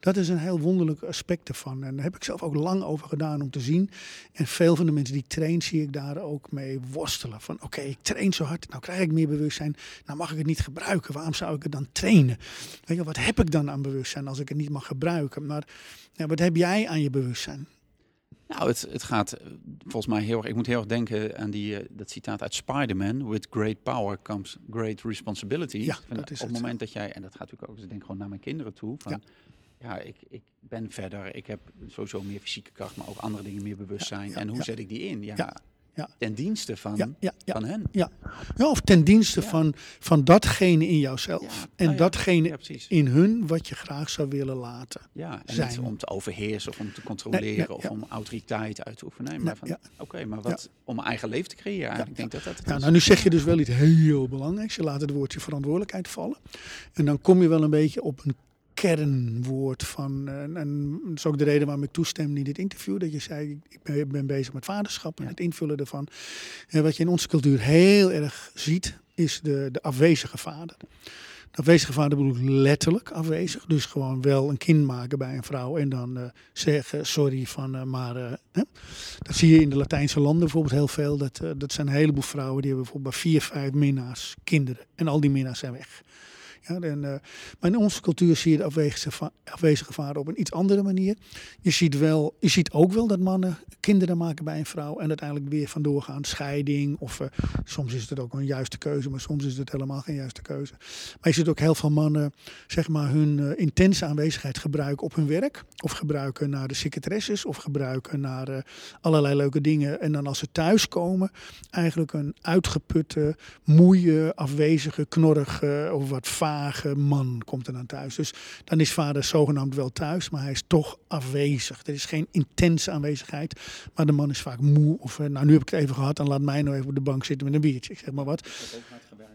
Dat is een heel wonderlijk aspect ervan. En daar heb ik zelf ook lang over gedaan om te zien. En veel van de mensen die ik train, zie ik daar ook mee worstelen. Van oké, ik train zo hard, nou krijg ik meer bewustzijn. Nou mag ik het niet gebruiken. Waarom zou ik het dan trainen? Weet je, wat heb ik dan aan bewustzijn als ik het niet mag gebruiken? Maar ja, wat heb jij aan je bewustzijn? Nou, het, het gaat eh, volgens mij heel erg. Ik moet heel erg denken aan die, eh, dat citaat uit Spider-Man: With great power comes great responsibility. Ja, dat is op het moment dat jij, en dat gaat natuurlijk ook, dus ik denk gewoon naar mijn kinderen toe. Van, Ja. ja, ik, ik ben verder, ik heb sowieso meer fysieke kracht, maar ook andere dingen meer bewustzijn. ja, en hoe zet ik die in? Ja, Ja, ten dienste van, Ja, ja, ja. van hen. Ja, of ten dienste van, van datgene in jouzelf. En nou datgene in hun wat je graag zou willen laten. Ja, en zijn. om te overheersen of om te controleren Nee, nee, of om autoriteit uit te oefenen. Nee, maar van, oké, maar wat, om eigen leven te creëren. Ik denk dat dat is. nou, nu zeg je dus wel iets heel belangrijks. Je laat het woordje verantwoordelijkheid vallen. En dan kom je wel een beetje op een kernwoord van. eh, En dat is ook de reden waarom ik toestemde in dit interview. Dat je zei, ik ben, ben bezig met vaderschap en Ja. het invullen ervan. En wat je in onze cultuur heel erg ziet, is de, de afwezige vader. De afwezige vader bedoel ik letterlijk afwezig. Dus gewoon wel een kind maken bij een vrouw en dan eh, zeggen sorry van eh, maar. hè. Dat zie je in de Latijnse landen bijvoorbeeld heel veel. Dat, dat zijn een heleboel vrouwen die hebben bijvoorbeeld bij vier, vijf minnaars kinderen. En al die minnaars zijn weg. En, eh, maar in onze cultuur zie je de afwezige, va- afwezige vader op een iets andere manier. Je ziet, wel, je ziet ook wel dat mannen kinderen maken bij een vrouw en uiteindelijk weer vandoor gaan. Scheiding of eh, soms is het ook een juiste keuze, maar soms is het helemaal geen juiste keuze. Maar je ziet ook heel veel mannen zeg maar, hun eh, intense aanwezigheid gebruiken op hun werk. Of gebruiken naar de secretaresses of gebruiken naar allerlei leuke dingen. En dan als ze thuiskomen eigenlijk een uitgeputte, moeie, afwezige, knorrige of wat man komt er dan thuis. Dus dan is vader zogenaamd wel thuis, maar hij is toch afwezig. Er is geen intense aanwezigheid, maar de man is vaak moe. Of eh, nou, nu heb ik het even gehad, dan laat mij nou even op de bank zitten met een biertje. Ik zeg maar wat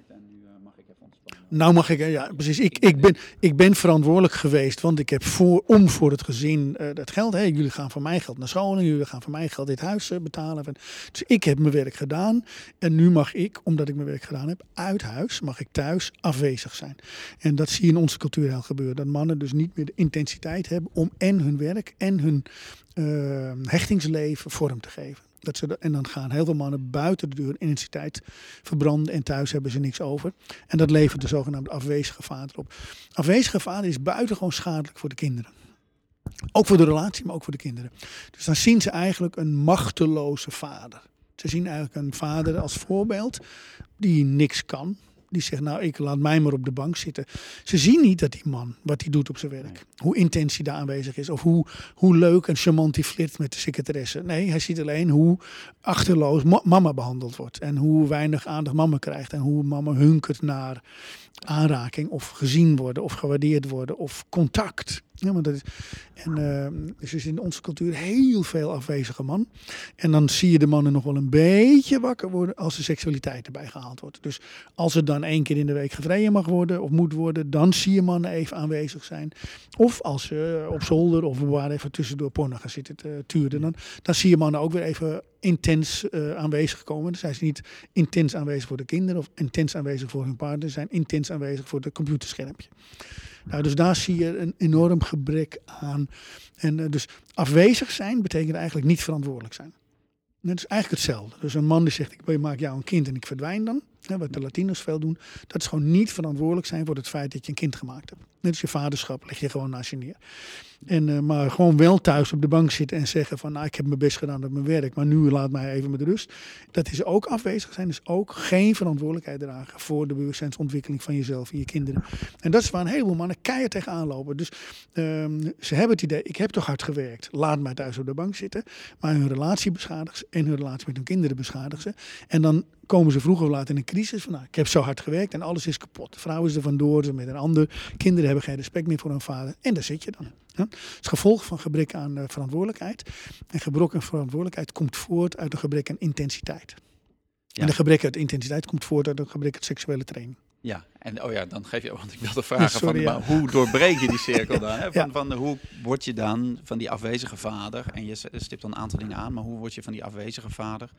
en nu eh, mag ik even ontspannen. Nou mag ik, eh, ja precies. Ik, ik, ben, ik ben verantwoordelijk geweest, want ik heb voor, om voor het gezin eh, dat geld. Jullie gaan van mijn geld naar school en jullie gaan van mijn geld dit huis eh, betalen. Dus ik heb mijn werk gedaan en nu mag ik, omdat ik mijn werk gedaan heb, uit huis, mag ik thuis afwezig zijn. En dat zie je in onze cultuur heel gebeuren. Dat mannen dus niet meer de intensiteit hebben om en hun werk en hun hechtingsleven vorm te geven. Dat ze en dan gaan heel veel mannen buiten de deur intensiteit verbranden en thuis hebben ze niks over. En dat levert de zogenaamde afwezige vader op. Afwezige vader is buitengewoon schadelijk voor de kinderen. Ook voor de relatie, maar ook voor de kinderen. Dus dan zien ze eigenlijk een machteloze vader. Ze zien eigenlijk een vader als voorbeeld die niks kan. Die zegt, nou, ik laat mij maar op de bank zitten. Ze zien niet dat die man, wat hij doet op zijn werk. Hoe intens hij daar aanwezig is. Of hoe, hoe leuk en charmant hij flirt met de secretaresse. Nee, hij ziet alleen hoe achterloos ma- mama behandeld wordt. En hoe weinig aandacht mama krijgt. En hoe mama hunkert naar aanraking. Of gezien worden. Of gewaardeerd worden. Of contact. Ja, maar dat is, en uh, dus is in onze cultuur heel veel afwezige man. En dan zie je de mannen nog wel een beetje wakker worden als de seksualiteit erbij gehaald wordt. Dus als het dan één keer in de week gevreden mag worden of moet worden, dan zie je mannen even aanwezig zijn. Of als ze op zolder of waar even tussendoor porno gaan zitten te turen, dan, dan zie je mannen ook weer even intens uh, aanwezig komen. Zijn ze niet intens aanwezig voor de kinderen of intens aanwezig voor hun partner, zijn intens aanwezig voor het computerschermpje. Nou, dus daar zie je een enorm gebrek aan. En uh, dus afwezig zijn betekent eigenlijk niet verantwoordelijk zijn. Dat is eigenlijk hetzelfde. Dus een man die zegt, ik maak jou een kind en ik verdwijn dan. Wat de Latino's veel doen, dat is gewoon niet verantwoordelijk zijn voor het feit dat je een kind gemaakt hebt. Net als je vaderschap leg je gewoon naast je neer. En, eh, maar gewoon wel thuis op de bank zitten en zeggen van nou, ik heb mijn best gedaan op mijn werk, maar nu laat mij even met rust. Dat is ook afwezig zijn, dus ook geen verantwoordelijkheid dragen voor de bewustzijnsontwikkeling van jezelf en je kinderen. En dat is waar een heleboel mannen keihard tegenaan lopen. Dus ehm, ze hebben het idee, ik heb toch hard gewerkt, laat mij thuis op de bank zitten. Maar hun relatie beschadigen en hun relatie met hun kinderen beschadigen ze. En dan komen ze vroeger of later in een crisis van nou, ik heb zo hard gewerkt en alles is kapot. De vrouw is er vandoor, ze met een ander. Kinderen hebben geen respect meer voor hun vader. En daar zit je dan. Ja? Het gevolg van gebrek aan uh, verantwoordelijkheid. En gebrek aan verantwoordelijkheid komt voort uit een gebrek aan intensiteit. Ja. En de gebrek aan intensiteit komt voort uit een gebrek aan seksuele training. Ja, en oh ja, dan geef je, want ik wilde vragen Sorry, van, ja. maar hoe doorbreek je die cirkel dan? Hè? Van, Ja. van, hoe word je dan van die afwezige vader, en je stipt dan een aantal dingen aan, maar hoe word je van die afwezige vader?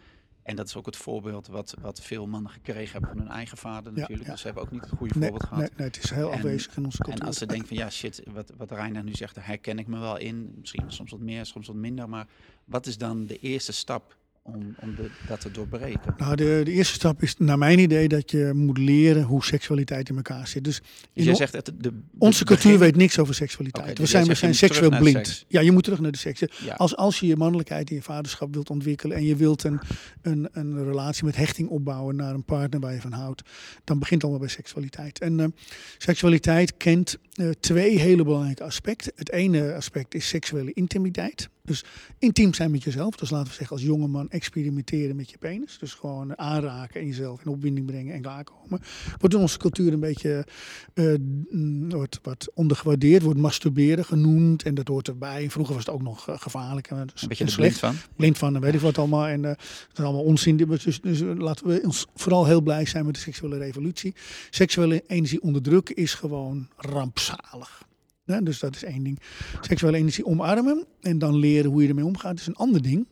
En dat is ook het voorbeeld wat, wat veel mannen gekregen hebben van hun eigen vader natuurlijk. ja. Dus ze hebben ook niet het goede Nee, voorbeeld gehad. nee, nee, het is heel En- afwezig in onze cultuur. En als ze denken van ja, shit, wat, wat Reiner nu zegt, daar herken ik me wel in. Misschien soms wat meer, soms wat minder. Maar wat is dan de eerste stap om, om de, dat te doorbreken? Nou, de, de eerste stap is naar mijn idee dat je moet leren hoe seksualiteit in elkaar zit. Dus Dus jij zegt het, de, onze begin- cultuur weet niks over seksualiteit. We dus zijn, we zijn seksueel blind. seks. Ja, je moet terug naar de seks. Ja. Als, als je je mannelijkheid in je vaderschap wilt ontwikkelen en je wilt een, een, een relatie met hechting opbouwen naar een partner waar je van houdt, dan begint het allemaal bij seksualiteit. En eh, seksualiteit kent eh, twee hele belangrijke aspecten. Het ene aspect is seksuele intimiteit. Dus intiem zijn met jezelf. Dus laten we zeggen als jonge man experimenteren met je penis. Dus gewoon aanraken en jezelf in opwinding brengen en klaarkomen. Wordt in onze cultuur een beetje eh, mm, wordt, wat ondergewaardeerd. Wordt masturberen genoemd en dat hoort erbij. Vroeger was het ook nog eh, gevaarlijk. En, dus- Een beetje en er blind van. blind van en weet ik wat allemaal. En dat is allemaal onzin. Dus, dus eh, laten we ons vooral heel blij zijn met de seksuele revolutie. Seksuele energie onderdrukken is gewoon dus dat is één ding. Seksuele energie omarmen en dan leren hoe je ermee omgaat is een ander ding.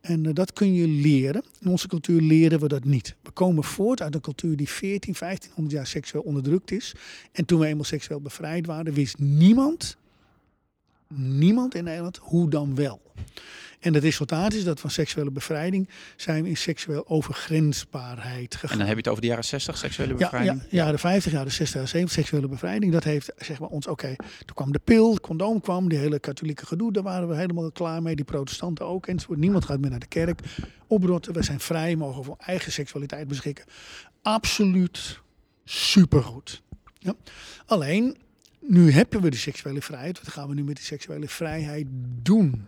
En eh, dat kun je leren. In onze cultuur leren we dat niet. We komen voort uit een cultuur die 14, 1500 jaar seksueel onderdrukt is. En toen we eenmaal seksueel bevrijd waren, wist niemand, niemand in Nederland hoe dan wel. En het resultaat is dat van seksuele bevrijding zijn we in seksueel overgrensbaarheid gegaan. En dan heb je het over de jaren 60, seksuele Ja, bevrijding. ja, jaren 50, jaren 60, jaren 70, seksuele bevrijding. Dat heeft zeg maar ons, oké, toen kwam de pil, het condoom kwam, die hele katholieke gedoe, daar waren we helemaal klaar mee. Die protestanten ook enzovoort. Niemand gaat meer naar de kerk. Oprotten, we zijn vrij, mogen voor eigen seksualiteit beschikken. Absoluut supergoed. Ja. Alleen, nu hebben we de seksuele vrijheid. Wat gaan we nu met die seksuele vrijheid doen?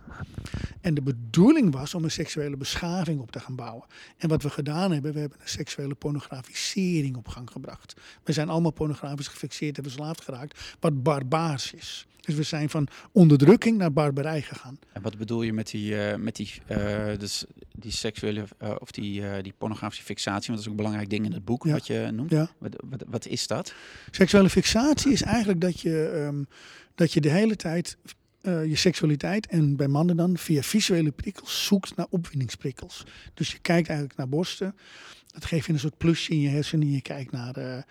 En de bedoeling was om een seksuele beschaving op te gaan bouwen. En wat we gedaan hebben, we hebben een seksuele pornografisering op gang gebracht. We zijn allemaal pornografisch gefixeerd en verslaafd geraakt, wat barbaars is. Dus we zijn van onderdrukking naar barbarij gegaan. En wat bedoel je met die, eh, met die, eh, dus die seksuele eh, of die, die pornografische fixatie? Want dat is ook een belangrijk ding in het boek Ja. wat je noemt. Ja. Wat, wat, wat is dat? Seksuele fixatie is eigenlijk dat je, ehm, dat je de hele tijd eh, je seksualiteit, en bij mannen dan via visuele prikkels, zoekt naar opwindingsprikkels. Dus je kijkt eigenlijk naar borsten. Dat geeft je een soort plusje in je hersenen. Je kijkt naar de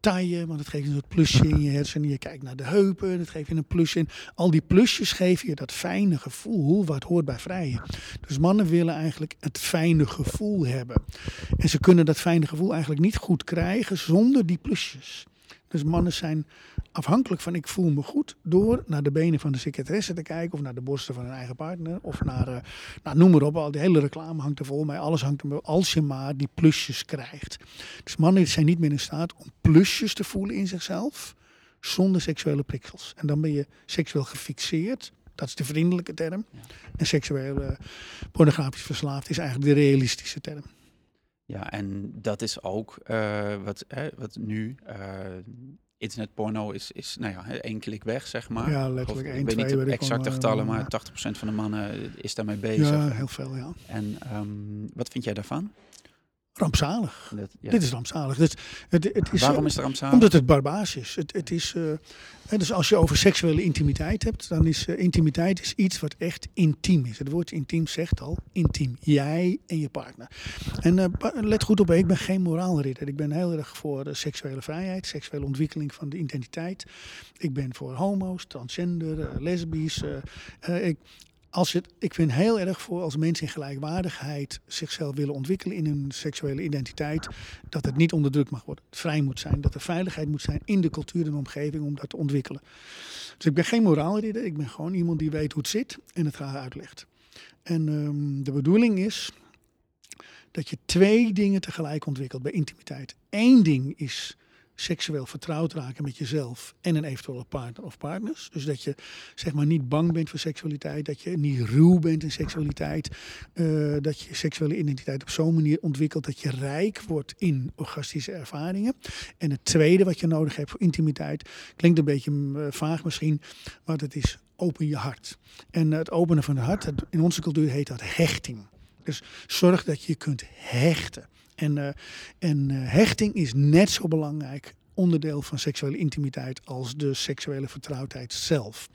taille, want dat geeft een soort plusje in je hersenen. Je kijkt naar de heupen, dat geeft je een plusje in. Al die plusjes geven je dat fijne gevoel wat hoort bij vrijen. Dus mannen willen eigenlijk het fijne gevoel hebben. En ze kunnen dat fijne gevoel eigenlijk niet goed krijgen zonder die plusjes. Dus mannen zijn afhankelijk van ik voel me goed door naar de benen van de secretaresse te kijken of naar de borsten van hun eigen partner of naar, eh, nou, noem maar op, al die hele reclame hangt er vol mee, alles hangt er als je maar die plusjes krijgt. Dus mannen zijn niet meer in staat om plusjes te voelen in zichzelf zonder seksuele prikkels. En dan ben je seksueel gefixeerd. Dat is de vriendelijke term. En seksueel eh, pornografisch verslaafd is eigenlijk de realistische term. Ja, en dat is ook eh, wat, wat nu. Internetporno is, is nou ja, één klik weg, zeg maar. Ja, letterlijk ik één, weet twee, niet de weet ik exacte getallen, maar- maar 80% van de mannen is daarmee bezig. Ja, heel veel, ja. En ehm, wat vind jij daarvan? Rampzalig. Dat, ja. Dit is rampzalig. Het, het is, Waarom eh, is het rampzalig? Omdat het barbaars is. Het, het is eh, hè, dus als je over seksuele intimiteit hebt, dan is eh, intimiteit is iets wat echt intiem is. Het woord intiem zegt al intiem. Jij en je partner. En eh, let goed op, ik ben geen moraalridder. Ik ben heel erg voor eh, seksuele vrijheid, seksuele ontwikkeling van de identiteit. Ik ben voor homo's, transgender, eh, lesbisch. eh, eh, ik, als het, ik vind heel erg voor als mensen in gelijkwaardigheid zichzelf willen ontwikkelen in hun seksuele identiteit, dat het niet onderdrukt mag worden. Het vrij moet zijn, dat er veiligheid moet zijn in de cultuur en omgeving om dat te ontwikkelen. Dus ik ben geen moraalridder, ik ben gewoon iemand die weet hoe het zit en het graag uitlegt. En ehm, de bedoeling is dat je twee dingen tegelijk ontwikkelt bij intimiteit. Eén ding is seksueel vertrouwd raken met jezelf en een eventuele partner of partners. Dus dat je zeg maar niet bang bent voor seksualiteit, dat je niet ruw bent in seksualiteit, uh, dat je seksuele identiteit op zo'n manier ontwikkelt dat je rijk wordt in orgastische ervaringen. En het tweede wat je nodig hebt voor intimiteit, klinkt een beetje uh, vaag misschien, maar dat is open je hart. En het openen van het hart, in onze cultuur heet dat hechting. Dus zorg dat je kunt hechten. En, uh, en uh, hechting is net zo belangrijk onderdeel van seksuele intimiteit als de seksuele vertrouwdheid zelf.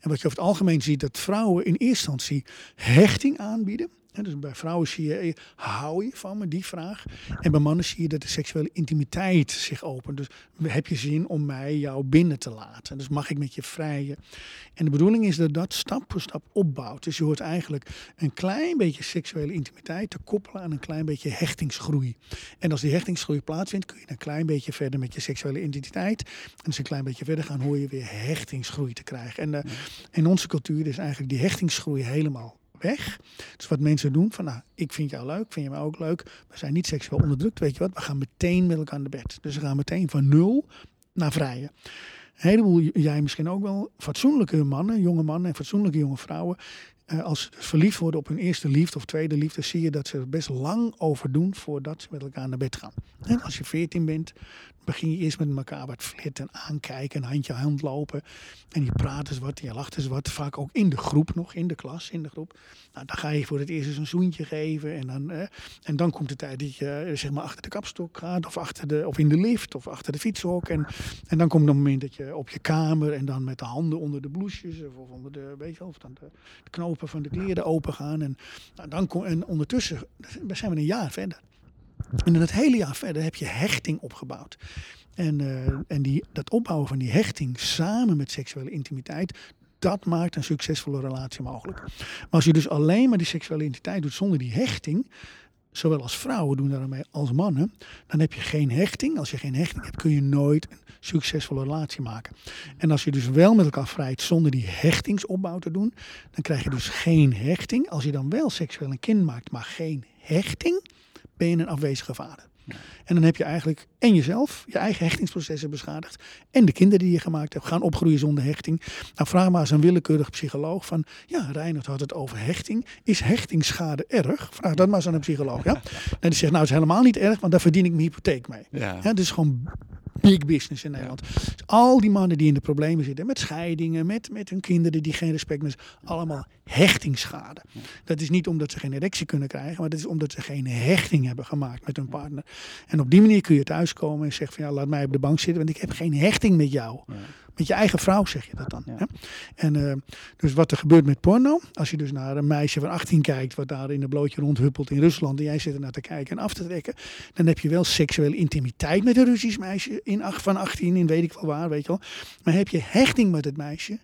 En wat je over het algemeen ziet, dat vrouwen in eerste instantie hechting aanbieden dus bij vrouwen zie je, eh, hou je van me, die vraag. En bij mannen zie je dat de seksuele intimiteit zich opent. Dus heb je zin om mij jou binnen te laten? Dus mag ik met je vrijen? En de bedoeling is dat dat stap voor stap opbouwt. Dus je hoort eigenlijk een klein beetje seksuele intimiteit te koppelen aan een klein beetje hechtingsgroei. En als die hechtingsgroei plaatsvindt, kun je een klein beetje verder met je seksuele identiteit. En als je een klein beetje verder gaan, hoor je weer hechtingsgroei te krijgen. En uh, in onze cultuur is eigenlijk die hechtingsgroei helemaal weg. Dus wat mensen doen van, nou, ik vind jou leuk, vind je mij ook leuk. We zijn niet seksueel onderdrukt, weet je wat? We gaan meteen met elkaar aan bed. Dus we gaan meteen van nul naar vrije. Een heleboel, jij misschien ook wel, fatsoenlijke mannen, jonge mannen en fatsoenlijke jonge vrouwen. Eh, als ze verliefd worden op hun eerste liefde of tweede liefde, zie je dat ze er best lang over doen voordat ze met elkaar naar bed gaan. En als je veertien bent, begin je eerst met elkaar wat flirten, aankijken, handje hand lopen. En je praat eens wat, je lacht eens wat. Vaak ook in de groep nog, in de klas, in de groep. Nou, dan ga je voor het eerst eens een zoentje geven. En dan, eh, en dan komt de tijd dat je eh, zeg maar achter de kapstok gaat. Of, achter de, of in de lift, of achter de fietshok. En, en dan komt het moment dat je op je kamer en dan met de handen onder de blouses. Of, onder de, weet of dan de, de knopen van de kleren open gaan. En, nou, dan en ondertussen zijn we een jaar verder. En in het hele jaar verder heb je hechting opgebouwd. En, uh, en die, dat opbouwen van die hechting samen met seksuele intimiteit, dat maakt een succesvolle relatie mogelijk. Maar als je dus alleen maar die seksuele intimiteit doet zonder die hechting, zowel als vrouwen doen daarmee als mannen, dan heb je geen hechting. Als je geen hechting hebt, kun je nooit een succesvolle relatie maken. En als je dus wel met elkaar vrijt zonder die hechtingsopbouw te doen, dan krijg je dus geen hechting. Als je dan wel seksueel een kind maakt, maar geen hechting, ben je een afwezige vader. En dan heb je eigenlijk en jezelf, je eigen hechtingsprocessen beschadigd. En de kinderen die je gemaakt hebt gaan opgroeien zonder hechting. Nou, vraag maar eens een willekeurig psycholoog van, ja, Reinhard had het over hechting. Is hechtingsschade erg? Vraag dat maar eens aan een psycholoog. Ja? En die zegt, nou, het is helemaal niet erg, want daar verdien ik mijn hypotheek mee. Ja. Ja, dus gewoon big business in Nederland. Dus al die mannen die in de problemen zitten met scheidingen, met, met hun kinderen die geen respect meer allemaal hechtingsschade. Dat is niet omdat ze geen erectie kunnen krijgen, maar dat is omdat ze geen hechting hebben gemaakt met hun partner. En op die manier kun je thuiskomen en zeggen van ja, laat mij op de bank zitten, want ik heb geen hechting met jou. Met je eigen vrouw zeg je dat dan. Hè? En uh, dus wat er gebeurt met porno, als je dus naar een meisje van 18 kijkt, wat daar in een blootje rondhuppelt in Rusland, en jij zit er naar te kijken en af te trekken, dan heb je wel seksuele intimiteit met een Russisch meisje in, van 18, in weet ik wel waar, weet je wel. Maar heb je hechting met het meisje?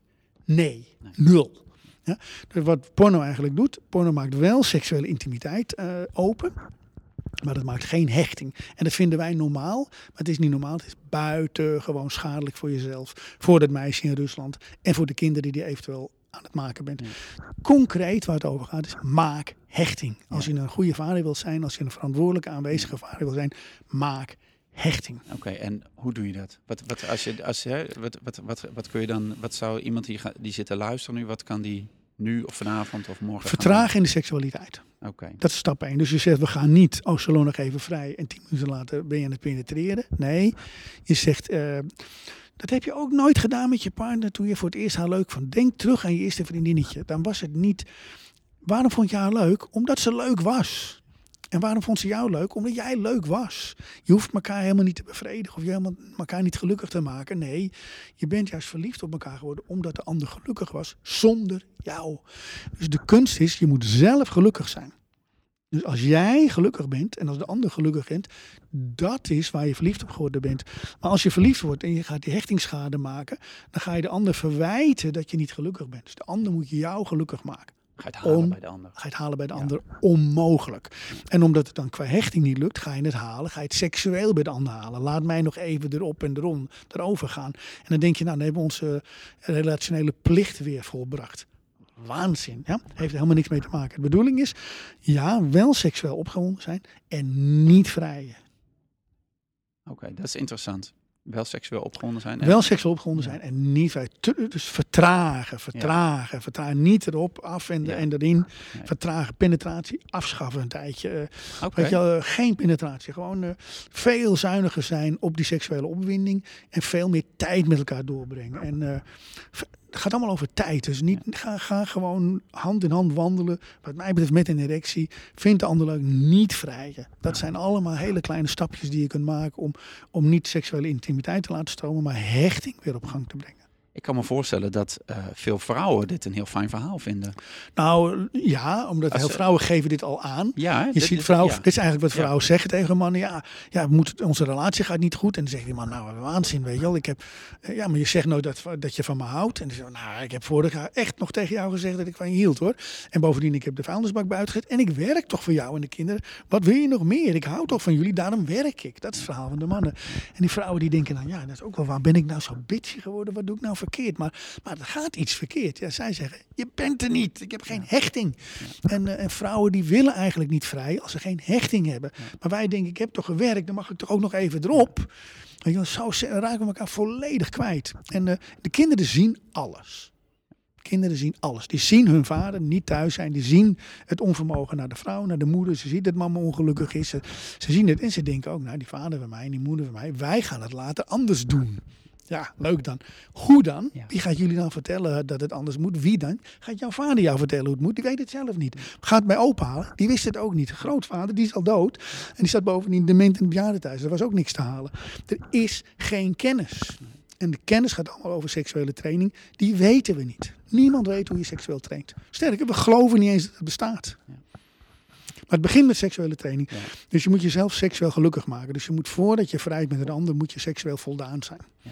Nee, nee. nul. Ja? Dus wat porno eigenlijk doet, porno maakt wel seksuele intimiteit uh, open. Maar dat maakt geen hechting. En dat vinden wij normaal. Maar het is niet normaal. Het is buitengewoon schadelijk voor jezelf. Voor dat meisje in Rusland. En voor de kinderen die je eventueel aan het maken bent. Concreet waar het over gaat is maak hechting. Als je een goede vader wil zijn. Als je een verantwoordelijke aanwezige vader wil zijn. Maak hechting. Oké, en hoe doe je dat? Wat, wat, als je, als, hè, wat, wat, wat, wat kun je dan, wat zou iemand die, die zit te luisteren nu, wat kan die nu of vanavond of morgen? Vertragen in de seksualiteit. Oké. Dat is stap 1. Dus je zegt, we gaan niet, oh, salon nog even vrij en tien minuten later ben je aan het penetreren. Nee, je zegt, uh, dat heb je ook nooit gedaan met je partner toen je voor het eerst haar leuk vond. Denk terug aan je eerste vriendinnetje. Dan was het niet, waarom vond je haar leuk? Omdat ze leuk was. En waarom vond ze jou leuk? Omdat jij leuk was. Je hoeft elkaar helemaal niet te bevredigen of je helemaal elkaar niet gelukkig te maken. Nee, je bent juist verliefd op elkaar geworden omdat de ander gelukkig was zonder jou. Dus de kunst is, je moet zelf gelukkig zijn. Dus als jij gelukkig bent en als de ander gelukkig bent, dat is waar je verliefd op geworden bent. Maar als je verliefd wordt en je gaat die hechtingsschade maken, dan ga je de ander verwijten dat je niet gelukkig bent. Dus de ander moet jou gelukkig maken. Ga je het halen bij de ander. Ga je het halen bij de Ja. ander? Onmogelijk. En omdat het dan qua hechting niet lukt, ga je het halen. Ga je het seksueel bij de ander halen. Laat mij nog even erop en erom, erover gaan. En dan denk je, nou, dan hebben we onze relationele plicht weer volbracht. Waanzin. Ja? Heeft er helemaal niks mee te maken. De bedoeling is, ja, wel seksueel opgewonden zijn en niet vrijen. Oké, dat is interessant. Wel seksueel opgewonden zijn. en- Wel seksueel opgewonden zijn en niet Dus vertragen, vertragen, vertragen. Niet erop, af en, Ja. en erin. Vertragen, penetratie, afschaffen een tijdje. eh, Oké. Weet je, eh, geen penetratie. Gewoon eh, veel zuiniger zijn op die seksuele opwinding. En veel meer tijd met elkaar doorbrengen. En het gaat allemaal over tijd. Dus niet, ga, ga gewoon hand in hand wandelen. Wat mij betreft met een erectie. Vind de ander leuk. Niet vrijen. Dat zijn allemaal hele kleine stapjes die je kunt maken. Om, om niet seksuele intimiteit te laten stromen. Maar hechting weer op gang te brengen. Ik kan me voorstellen dat eh, veel vrouwen dit een heel fijn verhaal vinden. Nou ja, omdat Als heel vrouwen geven dit al aan. Ja, Je dit ziet vrouwen, ja. dit is eigenlijk wat Ja. vrouwen zeggen tegen mannen. Ja, ja we moeten, onze relatie gaat niet goed. En dan zegt die man, nou waanzin, weet je wel. Ik heb, eh, ja, maar je zegt nooit dat, dat je van me houdt. En dan zegt nou, ik heb vorig jaar echt nog tegen jou gezegd dat ik van je hield hoor. En bovendien, ik heb de vuilnisbak buiten gezet. En ik werk toch voor jou en de kinderen. Wat wil je nog meer? Ik hou toch van jullie, daarom werk ik. Dat is het verhaal van de mannen. En die vrouwen die denken dan, ja, dat is ook wel waar. Ben ik nou zo bitchy geworden? Wat doe ik nou verkeerd? Maar, maar er gaat iets verkeerd. Ja, zij zeggen, je bent er niet. Ik heb geen hechting. En, eh, en vrouwen die willen eigenlijk niet vrij als ze geen hechting hebben. Maar wij denken, ik heb toch gewerkt, dan mag ik toch ook nog even erop. Wel, zo raken we elkaar volledig kwijt. En eh, de kinderen zien alles. Kinderen zien alles. Die zien hun vader niet thuis zijn. Die zien het onvermogen naar de vrouw, naar de moeder. Ze zien dat mama ongelukkig is. Ze, ze zien het en ze denken ook, nou die vader van mij en die moeder van mij, wij gaan het later anders doen. Ja, leuk dan. Hoe dan? Ja. Wie gaat jullie dan vertellen dat het anders moet? Wie dan? Gaat jouw vader jou vertellen hoe het moet? Die weet het zelf niet. Gaat bij opa halen? Die wist het ook niet. Grootvader, die is al dood. En die zat bovendien dement in het bejaardentehuis. Er was ook niks te halen. Er is geen kennis. En de kennis gaat allemaal over seksuele training. Die weten we niet. Niemand weet hoe je seksueel traint. Sterker, we geloven niet eens dat het bestaat. Ja. Maar het begint met seksuele training. Ja. Dus je moet jezelf seksueel gelukkig maken. Dus je moet voordat je vrijt met een ander, moet je seksueel voldaan zijn. Ja.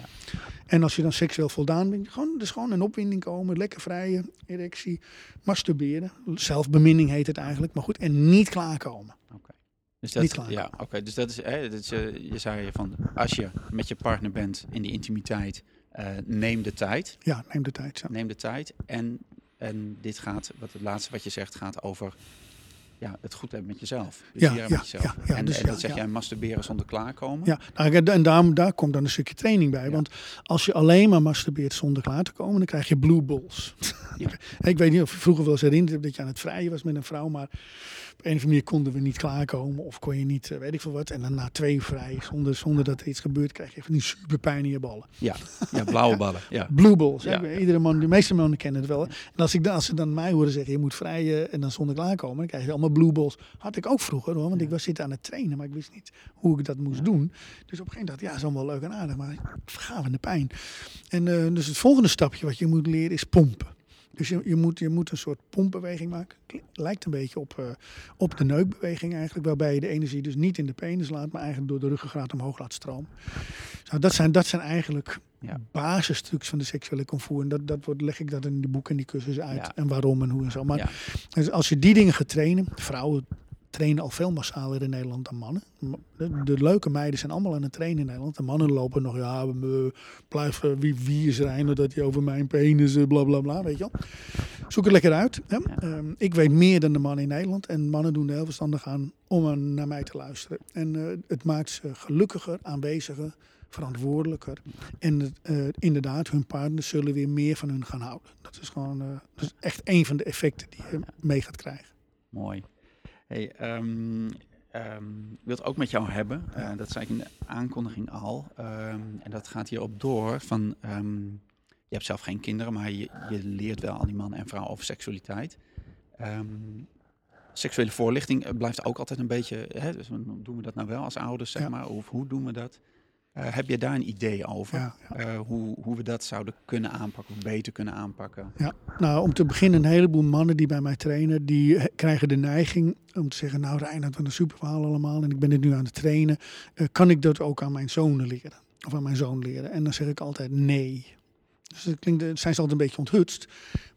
En als je dan seksueel voldaan bent, gewoon, dus gewoon een opwinding komen, lekker vrijen, erectie, masturberen. Zelfbeminning heet het eigenlijk, maar goed. En niet klaarkomen. Oké. Dus dat, Niet ja, oké. Dus dat is, hè, dat is eh, je zei van, als je met je partner bent in die intimiteit, eh, neem de tijd. Ja, neem de tijd. Neem de tijd. En, en dit gaat, wat het laatste wat je zegt, gaat over ja, het goed hebben met jezelf. Dus Ja, ja, met jezelf. ja, ja, en, dus en dat zeg jij masturberen zonder klaarkomen. Ja, nou, en daarom, daar komt dan een stukje training bij. Want als je alleen maar masturbeert zonder klaar te komen, dan krijg je blue balls. Ik weet niet of je vroeger wel eens herinnerd hebt dat je aan het vrijen was met een vrouw, maar op een of andere manier konden we niet klaarkomen of kon je niet, eh, weet ik veel wat. En dan na twee vrijen, zonder, zonder dat er iets gebeurt, krijg je van die super pijn in je ballen. Ja, ja blauwe ballen. Ja. Blue balls. Ja. Iedere man, de meeste mannen kennen het wel. En als, ik, dan- als ze dan mij horen zeggen, je moet vrijen en dan zonder klaarkomen, dan krijg je allemaal blue balls. Had ik ook vroeger hoor, want ik was zitten aan het trainen, maar ik wist niet hoe ik dat moest doen. Dus op een gegeven moment dacht ik, ja, is allemaal leuk en aardig, maar vergavende pijn. En eh, dus het volgende stapje wat je moet leren is pompen. Dus je, je, moet, je moet een soort pompbeweging maken. Lijkt een beetje op, eh, op de neukbeweging eigenlijk. Waarbij je de energie dus niet in de penis laat, maar eigenlijk door de ruggengraat omhoog laat stromen. Zo, dat, zijn, dat zijn eigenlijk Ja. basisstuks van de seksuele comfort. En dat, dat wordt, leg ik dat in die boeken en die cursussen uit. Ja. En waarom en hoe en zo. Maar Ja. dus als je die dingen gaat trainen, vrouwen trainen al veel massaler in Nederland dan mannen. De, de leuke meiden zijn allemaal aan het trainen in Nederland. De mannen lopen nog, ja, we blijven wie, wie is Reiner dat hij over mijn penis, eh, bla bla bla, weet je wel. Zoek het lekker uit. Hè? Ja. Ehm, ik weet meer dan de mannen in Nederland. En mannen doen er heel verstandig aan om aan- naar mij te luisteren. En eh, het maakt ze gelukkiger, aanweziger, verantwoordelijker. En eh, inderdaad, hun partners zullen weer meer van hun gaan houden. Dat is gewoon dat is echt een van de effecten die je mee gaat krijgen. Mooi. Hey, ehm, ehm, ik wil het ook met jou hebben. Eh, dat zei ik in de aankondiging al. Ehm, en dat gaat hierop door van... je hebt zelf geen kinderen, maar je, je leert wel aan die man en vrouw over seksualiteit. Seksuele voorlichting eh, blijft ook altijd een beetje... Hè, dus doen we dat nou wel als ouders, zeg Ja. maar? Of hoe doen we dat? Eh, heb je daar een idee over? Ja, ja. Eh, hoe, hoe we dat zouden kunnen aanpakken, of beter kunnen aanpakken? Ja, nou om te beginnen, een heleboel mannen die bij mij trainen, die eh, krijgen de neiging om te zeggen, nou Reinhard, wat een super verhaal allemaal en ik ben het nu aan het trainen. Kan ik dat ook aan mijn zonen leren? Of aan mijn zoon leren? En dan zeg ik altijd nee. Dus dat klinkt, zijn ze altijd een beetje onthutst.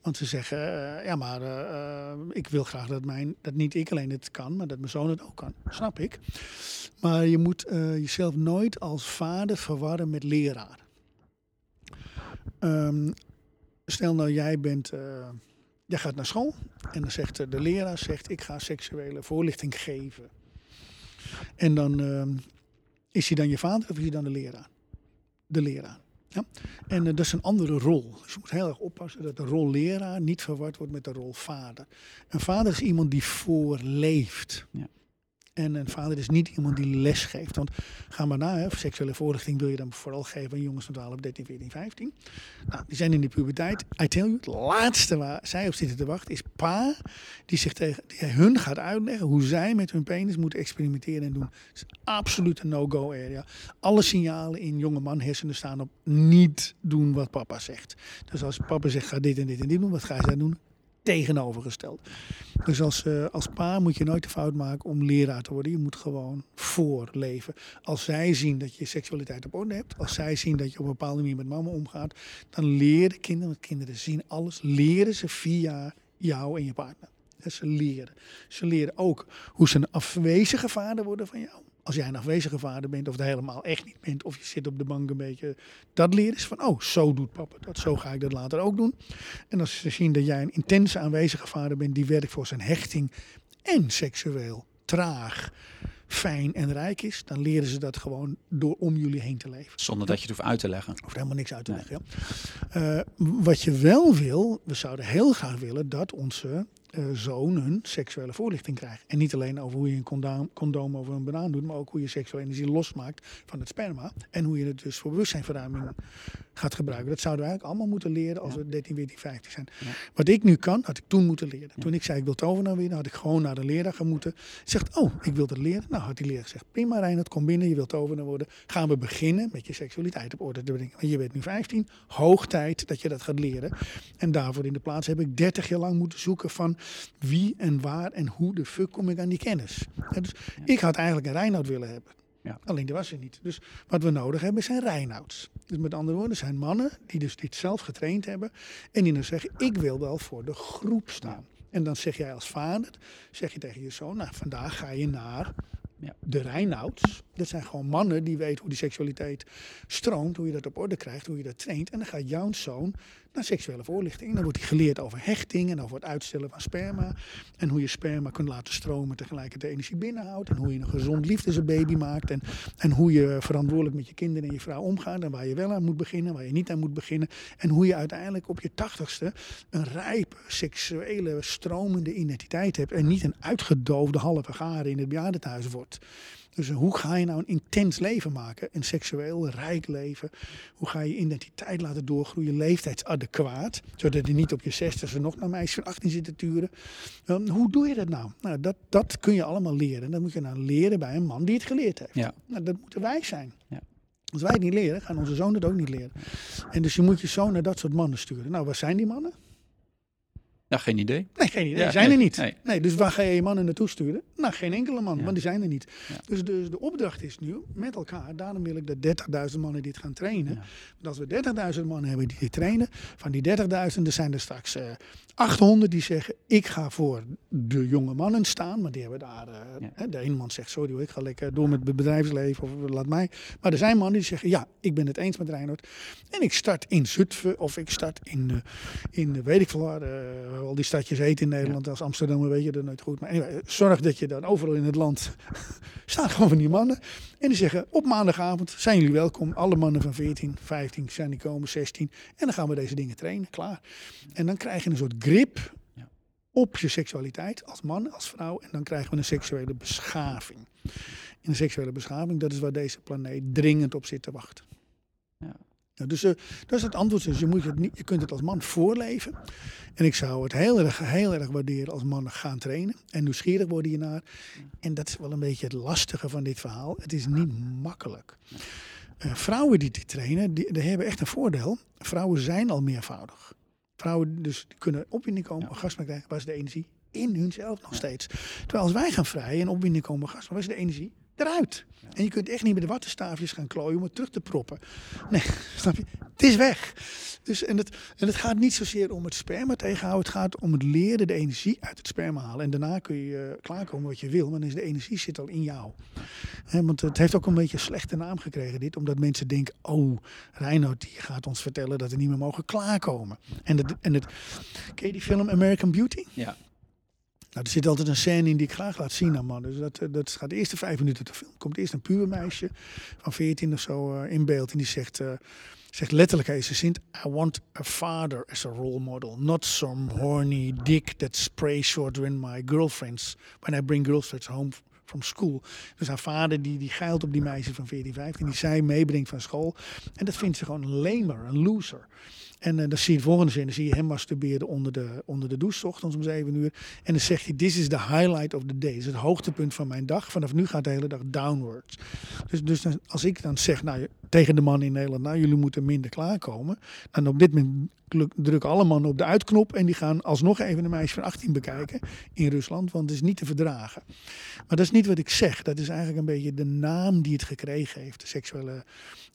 Want ze zeggen, eh, ja, maar eh, eh, ik wil graag dat, mijn, dat niet ik alleen het kan, maar dat mijn zoon het ook kan. Snap ik. Maar je moet jezelf nooit als vader verwarren met leraar. Ehm, stel nou, jij bent, jij gaat naar school en dan zegt de leraar, zegt, ik ga seksuele voorlichting geven. En dan ehm, is hij dan je vader of is hij dan de leraar? De leraar. En uh, dat is een andere rol. Dus je moet heel erg oppassen dat de rol leraar niet verward wordt met de rol vader. Een vader is iemand die voorleeft. Ja. En een vader is niet iemand die les geeft. Want ga maar na, hè, seksuele voorlichting wil je dan vooral geven aan jongens van 12, 13, 14, 15. Nou, die zijn in de puberteit. I tell you, het laatste waar zij op zitten te wachten is pa die zich tegen die hun gaat uitleggen hoe zij met hun penis moeten experimenteren en doen. Het is absoluut een no-go area. Alle signalen in jonge man hersenen staan op niet doen wat papa zegt. Dus als papa zegt ga dit en dit en dit doen, wat ga je dan doen? Tegenovergesteld. Dus als, uh, als pa moet je nooit de fout maken om leraar te worden. Je moet gewoon voorleven. Als zij zien dat je seksualiteit op orde hebt, als zij zien dat je op een bepaalde manier met mama omgaat, dan leren kinderen, want kinderen zien alles, leren ze via jou en je partner. ze leren. Ze leren ook hoe ze een afwezige vader worden van jou als jij een afwezige vader bent of er helemaal echt niet bent, of je zit op de bank een beetje, dat leren ze van, oh, zo doet papa dat, zo ga ik dat later ook doen. En als ze zien dat jij een intense aanwezige vader bent, die werkt voor zijn hechting en seksueel traag, fijn en rijk is, dan leren ze dat gewoon door om jullie heen te leven. Zonder dat je het hoeft uit te leggen. Of helemaal niks uit te leggen. Ja. Uh, wat je wel wil, we zouden heel graag willen dat onze zoon een seksuele voorlichting krijgt. En niet alleen over hoe je een condoom, condoom over een banaan doet, maar ook hoe je seksuele energie losmaakt van het sperma. En hoe je het dus voor bewustzijnverruiming gaat gebruiken. Dat zouden we eigenlijk allemaal moeten leren als we 13, 14, 15 zijn. Wat ik nu kan, had ik toen moeten leren. Toen ik zei ik wil toveren weer, had ik gewoon naar de leraar gaan moeten. Zegt, oh, ik wil het leren. Nou, had die leraar gezegd, prima Reinhard, kom binnen, je wilt toveren worden. Gaan we beginnen met je seksualiteit op orde te brengen. Want je bent nu 15, hoog tijd dat je dat gaat leren. En daarvoor in de plaats heb ik 30 jaar lang moeten zoeken van wie en waar en hoe de fuck kom ik aan die kennis. dus ik had eigenlijk een Reinoud willen hebben. Ja. Alleen die was er niet. Dus wat we nodig hebben zijn Reinouds. Dus met andere woorden zijn mannen die dus dit zelf getraind hebben. En die dan zeggen, ik wil wel voor de groep staan. En dan zeg jij als vader, zeg je tegen je zoon, nou vandaag ga je naar ja. De Reinouds, dat zijn gewoon mannen die weten hoe die seksualiteit stroomt, hoe je dat op orde krijgt, hoe je dat traint. En dan gaat jouw zoon naar seksuele voorlichting. Dan wordt hij geleerd over hechting en over het uitstellen van sperma. En hoe je sperma kunt laten stromen tegelijkertijd energie binnenhoudt. En hoe je een gezond liefdesbaby maakt. En, en hoe je verantwoordelijk met je kinderen en je vrouw omgaat. En waar je wel aan moet beginnen, waar je niet aan moet beginnen. En hoe je uiteindelijk op je tachtigste een rijpe, seksuele, stromende identiteit hebt. En niet een uitgedoofde halve garen in het bejaardentehuis wordt. Dus hoe ga je nou een intens leven maken? Een seksueel rijk leven? Hoe ga je identiteit laten doorgroeien? Leeftijdsadequaat. Zodat je niet op je zestigste nog naar meisjes van 18 zit te turen. Um, hoe doe je dat nou? Nou, dat, dat kun je allemaal leren. Dat moet je nou leren bij een man die het geleerd heeft. Ja. Nou, dat moeten wij zijn. Ja. Als wij het niet leren, gaan onze zonen het ook niet leren. En dus je moet je zoon naar dat soort mannen sturen. Nou, waar zijn die mannen? Ja, geen idee. Nee, geen idee. die zijn er niet. Nee. dus waar ga je je mannen naartoe sturen? Nou, geen enkele man, want die zijn er niet. Dus, dus de opdracht is nu met elkaar, daarom wil ik de 30.000 mannen die het gaan trainen. Want als we 30.000 mannen hebben die dit trainen, van die 30.000 zijn er straks uh, 800 die zeggen, ik ga voor de jonge mannen staan. Maar die hebben daar, uh, de ene man zegt, sorry hoor, ik ga lekker door met het bedrijfsleven of laat mij. Maar er zijn mannen die zeggen, ja, ik ben het eens met Reinhard. En ik start in Zutphen of ik start in, uh, in weet ik veel waar, al die stadjes eten in Nederland. Als Amsterdam weet je dat nooit goed. Maar anyway, zorg dat je dan overal in het land staan gewoon van die mannen. En die zeggen op maandagavond zijn jullie welkom. Alle mannen van 14, 15 zijn die komen, 16. En dan gaan we deze dingen trainen, klaar. En dan krijg je een soort grip op je seksualiteit als man, als vrouw. En dan krijgen we een seksuele beschaving. En een seksuele beschaving, dat is waar deze planeet dringend op zit te wachten. Nou, dus uh, dat is het antwoord. Dus je, moet het niet, je kunt het als man voorleven. En ik zou het heel erg, heel erg waarderen als mannen gaan trainen. En nieuwsgierig worden hiernaar. En dat is wel een beetje het lastige van dit verhaal. Het is niet makkelijk. Uh, vrouwen die dit trainen, die, die, hebben echt een voordeel. Vrouwen zijn al meervoudig. Vrouwen dus die kunnen opwinding komen, ja. orgasme krijgen, waar ze de energie in hunzelf nog steeds. Terwijl als wij gaan vrijen en opwinding komen, orgasme, waar is de energie? Eruit. En je kunt echt niet met de wattenstaafjes gaan klooien om het terug te proppen. Nee, snap je? Het is weg. Dus, en, het, en het gaat niet zozeer om het sperma tegenhouden. Het gaat om het leren de energie uit het sperma halen. En daarna kun je uh, klaarkomen wat je wil. Maar dan is de energie zit al in jou. want het heeft ook een beetje een slechte naam gekregen dit. Omdat mensen denken, oh, Reinoud die gaat ons vertellen dat we niet meer mogen klaarkomen. En, het, en het, ken je die film American Beauty? Ja. Nou, er zit altijd een scène in die ik graag laat zien aan man. Dus dat, eh, dat gaat de eerste vijf minuten te film. Komt eerst een pubermeisje van 14 of zo uh, in beeld. En die zegt, uh, zegt letterlijk, hij zint, I want a father as a role model. Not some horny dick that sprays short in my girlfriends. When I bring girlfriends home from school. Dus haar vader die, die geilt op die meisje van 14, 15. Die zij meebrengt van school. En dat vindt ze gewoon een lamer, een loser. En uh, dan zie je de volgende zin, dan zie je hem masturberen onder de, onder de douche, ochtends om 7 uur. En dan zegt hij, this is the highlight of the day. Dit is het hoogtepunt van mijn dag. Vanaf nu gaat de hele dag downwards. Dus, dus als ik dan zeg nou, tegen de man in Nederland, nou jullie moeten minder klaarkomen. Dan op dit moment drukken alle mannen op de uitknop en die gaan alsnog even een meisje van 18 bekijken in Rusland, want het is niet te verdragen. Maar dat is niet wat ik zeg. Dat is eigenlijk een beetje de naam die het gekregen heeft, de seksuele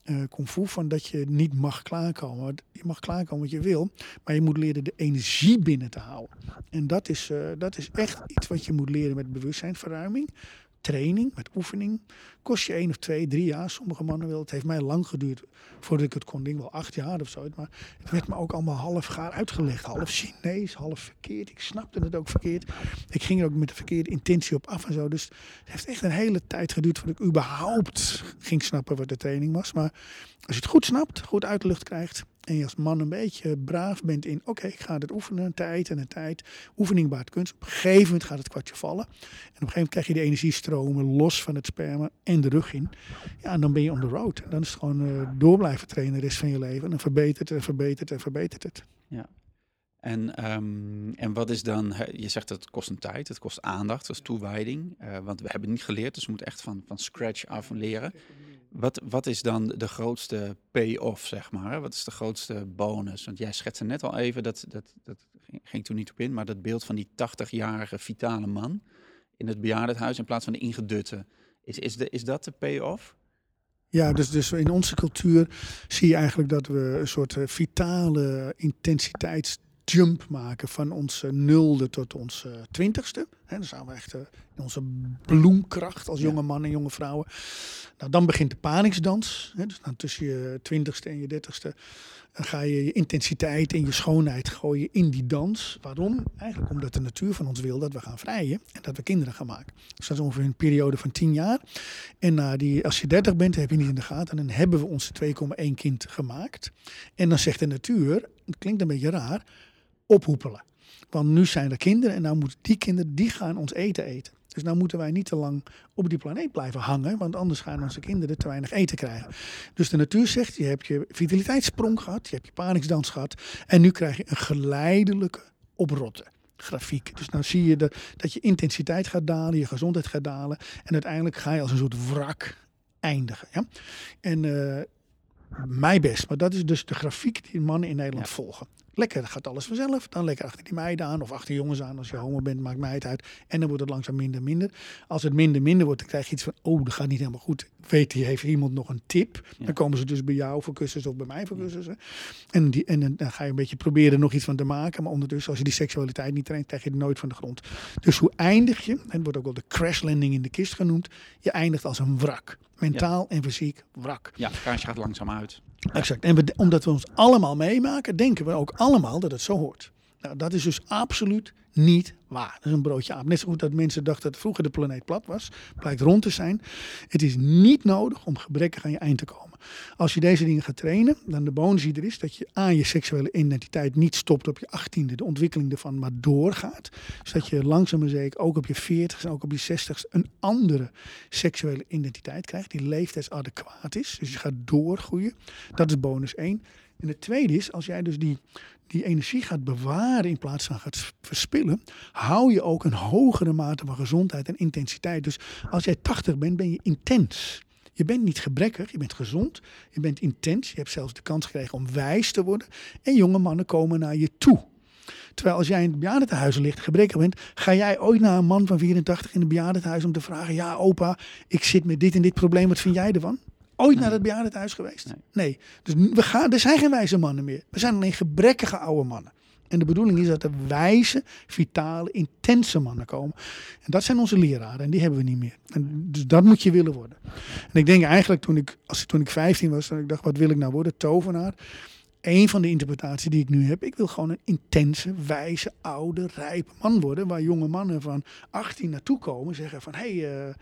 uh, van dat je niet mag klaarkomen. Je mag klaarkomen wat je wil, maar je moet leren de energie binnen te houden. En dat is, uh, dat is echt iets wat je moet leren met bewustzijnsverruiming training, met oefening. Kost je één of twee, drie jaar. Sommige mannen willen. Het heeft mij lang geduurd voordat ik het kon. Ding wel acht jaar of zo. Maar het werd me ook allemaal half gaar uitgelegd. Half Chinees, half verkeerd. Ik snapte het ook verkeerd. Ik ging er ook met de verkeerde intentie op af en zo. Dus het heeft echt een hele tijd geduurd voordat ik überhaupt ging snappen wat de training was. Maar als je het goed snapt, goed uit de lucht krijgt, en je als man een beetje braaf bent in, oké, ik ga het oefenen, een tijd en een tijd. Oefening baart kunst. Op een gegeven moment gaat het kwartje vallen. En op een gegeven moment krijg je de energiestromen los van het sperma en de rug in. Ja, en dan ben je on the road. Dan is het gewoon uh, door blijven trainen de rest van je leven. En dan verbetert het en verbetert en verbetert het. Ja. En, um, en wat is dan, je zegt dat het kost een tijd, het kost aandacht, dat is toewijding. Uh, want we hebben niet geleerd, dus we moeten echt van, van scratch af leren. Wat, wat is dan de grootste pay-off, zeg maar? Wat is de grootste bonus? Want jij schetste net al even, dat, dat, dat ging toen niet op in, maar dat beeld van die 80-jarige vitale man in het bejaardenhuis in plaats van de ingedutte. Is, is, de, is dat de pay-off? Ja, dus, dus in onze cultuur zie je eigenlijk dat we een soort eh, vitale intensiteitsjump maken van onze nulde tot onze twintigste. dan zijn we echt eh, in onze bloemkracht als jonge mannen en jonge vrouwen. Nou, dan begint de paniksdans. Dus dan tussen je twintigste en je dertigste dan ga je je intensiteit en je schoonheid gooien in die dans. Waarom? Eigenlijk omdat de natuur van ons wil dat we gaan vrijen en dat we kinderen gaan maken. Dus dat is ongeveer een periode van tien jaar. En na die, als je dertig bent, heb je niet in de gaten. En dan hebben we onze 2,1 kind gemaakt. En dan zegt de natuur, het klinkt een beetje raar, ophoepelen. Want nu zijn er kinderen en nou moeten die kinderen, die gaan ons eten eten. Dus nou moeten wij niet te lang op die planeet blijven hangen, want anders gaan onze kinderen te weinig eten krijgen. Dus de natuur zegt, je hebt je vitaliteitssprong gehad, je hebt je paniksdans gehad en nu krijg je een geleidelijke oprotten grafiek. Dus nou zie je de, dat je intensiteit gaat dalen, je gezondheid gaat dalen en uiteindelijk ga je als een soort wrak eindigen. Ja? En uh, mij best, maar dat is dus de grafiek die mannen in Nederland volgen. Lekker gaat alles vanzelf. Dan lekker achter die meiden aan of achter jongens aan. Als je homo bent, maakt mij het uit. En dan wordt het langzaam minder minder. Als het minder minder wordt, dan krijg je iets van... oh, dat gaat niet helemaal goed. Weet je, heeft iemand nog een tip? Dan komen ze dus bij jou voor cursussen of bij mij voor cursussen. En, die, en dan ga je een beetje proberen nog iets van te maken. Maar ondertussen, als je die seksualiteit niet traint, krijg je het nooit van de grond. Dus hoe eindig je? Het wordt ook wel de crash landing in de kist genoemd. Je eindigt als een wrak. Mentaal en fysiek wrak. Ja, het gaat langzaam uit. Exact. En omdat we ons allemaal meemaken, denken we ook allemaal dat het zo hoort. Nou, dat is dus absoluut niet waar. Dat is een broodje aap. Net zo goed dat mensen dachten dat vroeger de planeet plat was. Blijkt rond te zijn. Het is niet nodig om gebrekkig aan je eind te komen. Als je deze dingen gaat trainen, dan de bonus die er is dat je aan je seksuele identiteit niet stopt op je achttiende, de ontwikkeling ervan maar doorgaat. Dus dat je langzaam maar zeker ook op je veertigste en ook op je zestigste een andere seksuele identiteit krijgt, die leeftijdsadequaat is. Dus je gaat doorgroeien. Dat is bonus 1. En het tweede is, als jij dus die, die energie gaat bewaren in plaats van gaat verspillen, hou je ook een hogere mate van gezondheid en intensiteit. Dus als jij 80 bent, ben je intens. Je bent niet gebrekkig, je bent gezond, je bent intens. Je hebt zelfs de kans gekregen om wijs te worden. En jonge mannen komen naar je toe. Terwijl als jij in het bejaardentehuis ligt, gebrekkig bent, ga jij ooit naar een man van 84 in het bejaardentehuis om te vragen: Ja, opa, ik zit met dit en dit probleem, wat vind jij ervan? Ooit Nee. naar het bejaardentehuis geweest? Nee. Nee. Dus we gaan, er zijn geen wijze mannen meer. We zijn alleen gebrekkige oude mannen. En de bedoeling is dat er wijze, vitale, intense mannen komen. En dat zijn onze leraren en die hebben we niet meer. En dus dat moet je willen worden. En ik denk eigenlijk toen ik, als, toen ik 15 was, dat ik dacht, wat wil ik nou worden? Tovenaar. Een van de interpretaties die ik nu heb, ik wil gewoon een intense, wijze, oude, rijpe man worden. Waar jonge mannen van 18 naartoe komen zeggen van, hé hey, eh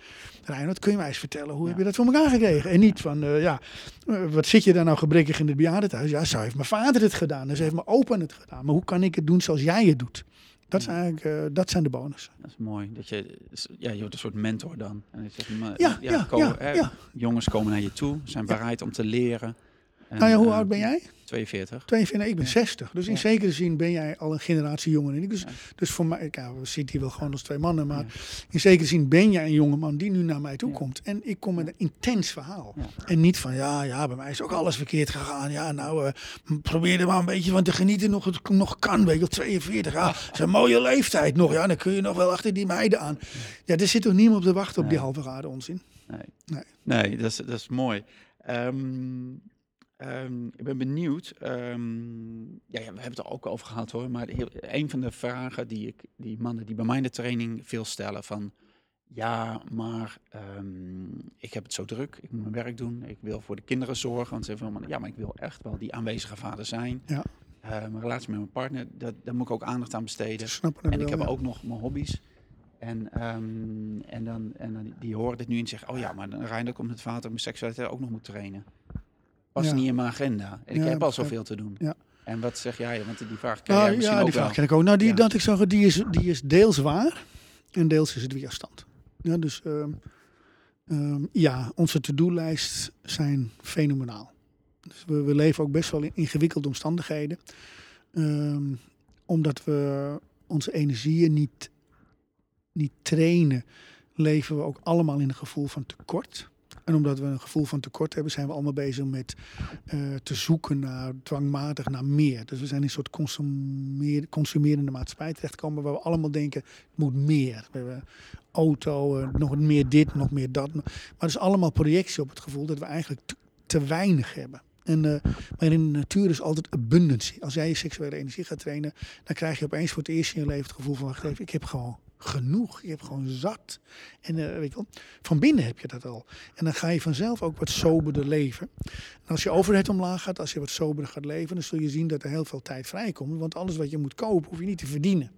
Reinhard, kun je mij eens vertellen, hoe heb je dat voor elkaar gekregen? En niet van, eh, ja, eh, wat zit je daar nou gebrekkig in het bejaardentehuis? Ja, zo heeft mijn vader het gedaan, en zo heeft mijn opa het gedaan. Maar hoe kan ik het doen zoals jij het doet? Dat, is eigenlijk, dat zijn de bonussen. Dat is mooi. Dat je, ja, je wordt een soort mentor dan. En dat je zegt, maar, Ja, ja, komen, ja, hè, ja. Jongens komen naar je toe, zijn bereid om te leren. En, Nou ja, hoe oud ben jij? 42. 42, ik ben 60. Dus in Ja. zekere zin ben jij al een generatie jonger dan ik. Dus, Ja. dus voor mij, ja, we zitten hier wel gewoon als twee mannen. Maar in zekere zin ben jij een jonge man die nu naar mij toe komt. En ik kom met een intens verhaal. En niet van, ja, ja, bij mij is ook alles verkeerd gegaan. Ja, nou, m- probeer er maar een beetje van te genieten nog het nog kan. Weet je, wel, 42, ja, dat is een mooie leeftijd nog. Ja, dan kun je nog wel achter die meiden aan. Ja, er zit toch niemand op te wachten op die halve gare onzin. Nee, Nee. nee dat, is, dat is mooi. Ehm, ehm, ik ben benieuwd. ehm, ja, ja, we hebben het er ook over gehad hoor. Maar heel, een van de vragen die, ik, die mannen die bij mij in de training veel stellen van... Ja, maar ehm, ik heb het zo druk. Ik moet mijn werk doen. Ik wil voor de kinderen zorgen. Want ze zeggen van, ja, maar ik wil echt wel die aanwezige vader zijn. Ja. Mijn relatie met mijn partner, dat, daar moet ik ook aandacht aan besteden. En ik wel, heb ja. ook nog mijn hobby's. En, en, dan, en dan, die horen dit nu en zeggen, oh ja, maar dan Reiner komt het vader mijn seksualiteit ook nog moet trainen. Was Ja. niet in mijn agenda. En ik heb al zoveel te doen. Ja. En wat zeg jij? Want die vraag krijg Nou, jij misschien ja, ook die vraag ken ik ook. Nou, die, dat ik zeg, die is, die is deels waar en deels is het weerstand. Ja, dus ehm, ehm, ja, onze to-do-lijst zijn fenomenaal. Dus we, we leven ook best wel in ingewikkelde omstandigheden. Ehm, omdat we onze energieën niet, niet trainen, leven we ook allemaal in een gevoel van tekort. En omdat we een gevoel van tekort hebben, zijn we allemaal bezig met eh, te zoeken naar dwangmatig naar meer. Dus we zijn in een soort consumeer, consumerende maatschappij terechtgekomen waar we allemaal denken, het moet meer. We hebben auto, eh, nog meer dit, nog meer dat. Maar het is allemaal projectie op het gevoel dat we eigenlijk te, weinig hebben. En, eh, maar in de natuur is altijd abundance. Als jij je seksuele energie gaat trainen, dan krijg je opeens voor het eerst in je leven het gevoel van, wacht even, ik heb gewoon genoeg. Ik heb gewoon zat. En eh, weet je wel, van binnen heb je dat al. En dan ga je vanzelf ook wat soberder leven. En als je overheid omlaag gaat, als je wat soberder gaat leven, dan zul je zien dat er heel veel tijd vrijkomt. Want alles wat je moet kopen, hoef je niet te verdienen.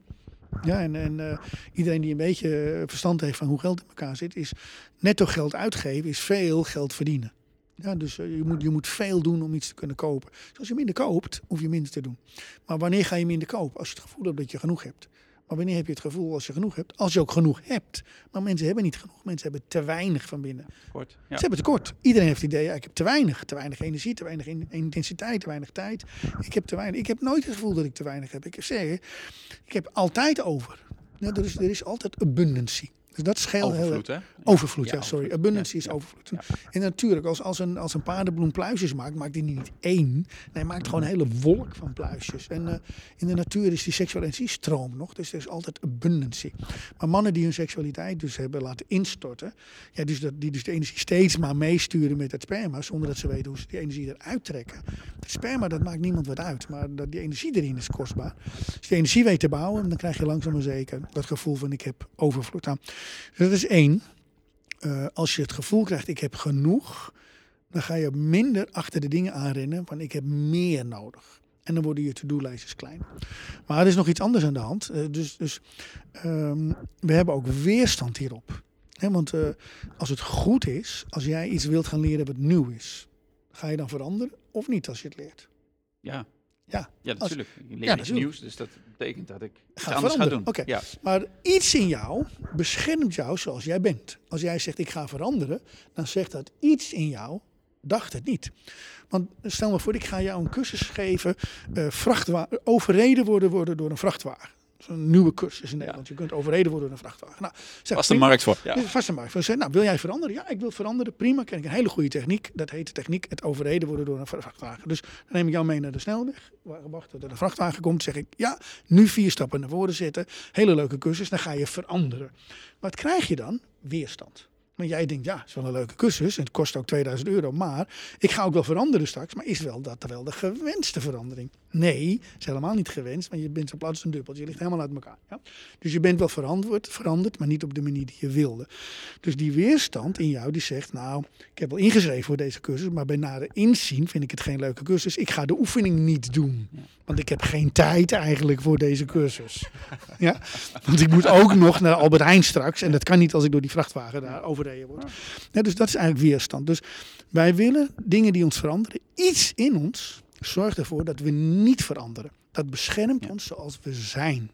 Ja, en, en eh, iedereen die een beetje eh, verstand heeft van hoe geld in elkaar zit, is netto geld uitgeven, is veel geld verdienen. Ja, dus je, moet, je moet veel doen om iets te kunnen kopen. Dus als je minder koopt, hoef je minder te doen. Maar wanneer ga je minder kopen? Als je het gevoel hebt dat je genoeg hebt. Maar wanneer heb je het gevoel als je genoeg hebt? Als je ook genoeg hebt. Maar mensen hebben niet genoeg. Mensen hebben te weinig van binnen. Kort. Ja. Ze hebben tekort. Iedereen heeft het idee, ja, ik heb te weinig. Te weinig energie, te weinig in- intensiteit, te weinig tijd. Ik heb te weinig. Ik heb nooit het gevoel dat ik te weinig heb. Ik heb zeggen, ik heb altijd over. Ja, er, is, er is altijd abundancy. Dus dat scheelt heel hè? Overvloed, ja, Ja, sorry. overvloed. Abundancy Ja, is overvloed. En natuurlijk, als, als, een, als een paardenbloem pluisjes maakt, maakt hij niet één. Nee, hij maakt gewoon een hele wolk van pluisjes. En eh, in de natuur is die seksuele energie stroom nog. Dus er is altijd abundancy. Maar mannen die hun seksualiteit dus hebben laten instorten. Ja, dus dat, die dus de energie steeds maar meesturen met het sperma. Zonder dat ze weten hoe ze die energie eruit trekken. Het sperma, dat maakt niemand wat uit. Maar dat, die energie erin is kostbaar. Als je de energie weet te bouwen, dan krijg je langzaam maar zeker dat gevoel van ik heb overvloed. Nou, dus dat is één. Eh, als je het gevoel krijgt, ik heb genoeg, dan ga je minder achter de dingen aanrennen, want ik heb meer nodig. En dan worden je to-do-lijstjes klein. Maar er is nog iets anders aan de hand. Eh, dus dus ehm, we hebben ook weerstand hierop. Want eh, als het goed is, als jij iets wilt gaan leren wat nieuw is, ga je dan veranderen of niet als je het leert? Ja. Ja, Ja, als- natuurlijk. Ik leer Ja, iets natuurlijk. nieuws, dus dat betekent dat ik Ga anders ga veranderen. doen. Oké. Ja. Maar iets in jou beschermt jou zoals jij bent. Als jij zegt ik ga veranderen, dan zegt dat iets in jou dacht het niet. Want stel maar voor, ik ga jou een cursus geven, vrachtwa- overreden worden, worden door een vrachtwagen. Zo'n nieuwe cursus in Nederland. Je kunt overreden worden door een vrachtwagen. Nou, zeg, Was de markt voor. Ja. Vaste markt. Van, nou, wil jij veranderen? Ja, ik wil veranderen. Prima. Ken ik een hele goede techniek. Dat heet de techniek het overreden worden door een vrachtwagen. Dus dan neem ik jou mee naar de snelweg. Wacht tot er een vrachtwagen komt. zeg ik, ja, nu vier stappen naar voren zetten. Hele leuke cursus. Dan ga je veranderen. Wat krijg je dan? Weerstand. Jij denkt, ja, het is wel een leuke cursus. En het kost ook 2000 euro. Maar ik ga ook wel veranderen straks. Maar is wel dat wel de gewenste verandering? Nee, het is helemaal niet gewenst. Want je bent zo plat als een dubbeltje. Je ligt helemaal uit elkaar. Ja? Dus je bent wel veranderd, veranderd, maar niet op de manier die je wilde. Dus die weerstand in jou die zegt, nou, ik heb wel ingeschreven voor deze cursus. Maar bij nader inzien vind ik het geen leuke cursus. Ik ga de oefening niet doen. Want ik heb geen tijd eigenlijk voor deze cursus. Ja? Want ik moet ook nog naar Albert Heijn straks. En dat kan niet als ik door die vrachtwagen daar Ja, dus dat is eigenlijk weerstand. Dus wij willen dingen die ons veranderen. Iets in ons zorgt ervoor dat we niet veranderen. Dat beschermt ons zoals we zijn.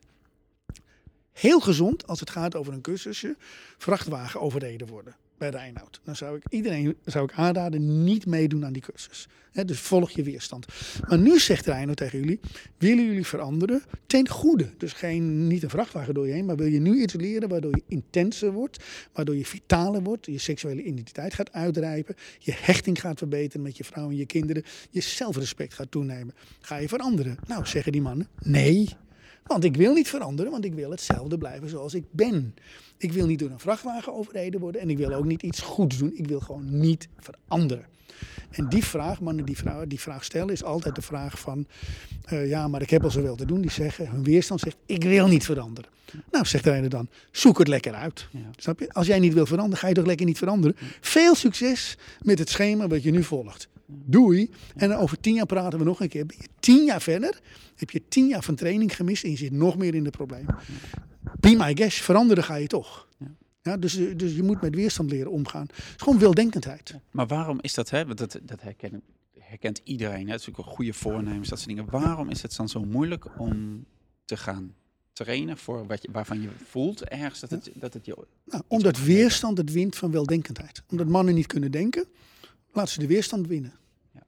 Heel gezond als het gaat over een cursusje. Vrachtwagen overreden worden bij Reinoud. Dan zou ik iedereen zou ik aanraden niet meedoen aan die cursus. dus volg je weerstand. Maar nu zegt Reinoud tegen jullie, willen jullie veranderen ten goede? Dus geen, niet een vrachtwagen door je heen, maar wil je nu iets leren waardoor je intenser wordt, waardoor je vitaler wordt, je seksuele identiteit gaat uitrijpen, je hechting gaat verbeteren met je vrouw en je kinderen, je zelfrespect gaat toenemen. Ga je veranderen? Nou, zeggen die mannen, nee. Want ik wil niet veranderen, want ik wil hetzelfde blijven zoals ik ben. Ik wil niet door een vrachtwagen overreden worden en ik wil ook niet iets goeds doen. Ik wil gewoon niet veranderen. En die vraag, mannen die, vrouwen die vraag stellen, is altijd de vraag van... Uh, ja, maar ik heb al zoveel te doen. Die zeggen, hun weerstand zegt, ik wil niet veranderen. Nou, zegt de ene dan, zoek het lekker uit. Ja. Snap je? Als jij niet wil veranderen, ga je toch lekker niet veranderen. Veel succes met het schema wat je nu volgt. Doei. En over tien jaar praten we nog een keer. Ben je tien jaar verder, heb je tien jaar van training gemist en je zit nog meer in de problemen. Be my guest, veranderen ga je toch. Ja. Dus, dus je moet met weerstand leren omgaan. Het is gewoon weldenkendheid. Maar waarom is dat, hè? Want dat, dat herkennen, herkent iedereen. Hè? Het is natuurlijk een goede voornemens, dat soort dingen. Waarom is het dan zo moeilijk om te gaan trainen voor wat je, waarvan je voelt ergens dat het, dat het je... Nou, omdat weerstand het wint van weldenkendheid. Omdat mannen niet kunnen denken, laat ze de weerstand winnen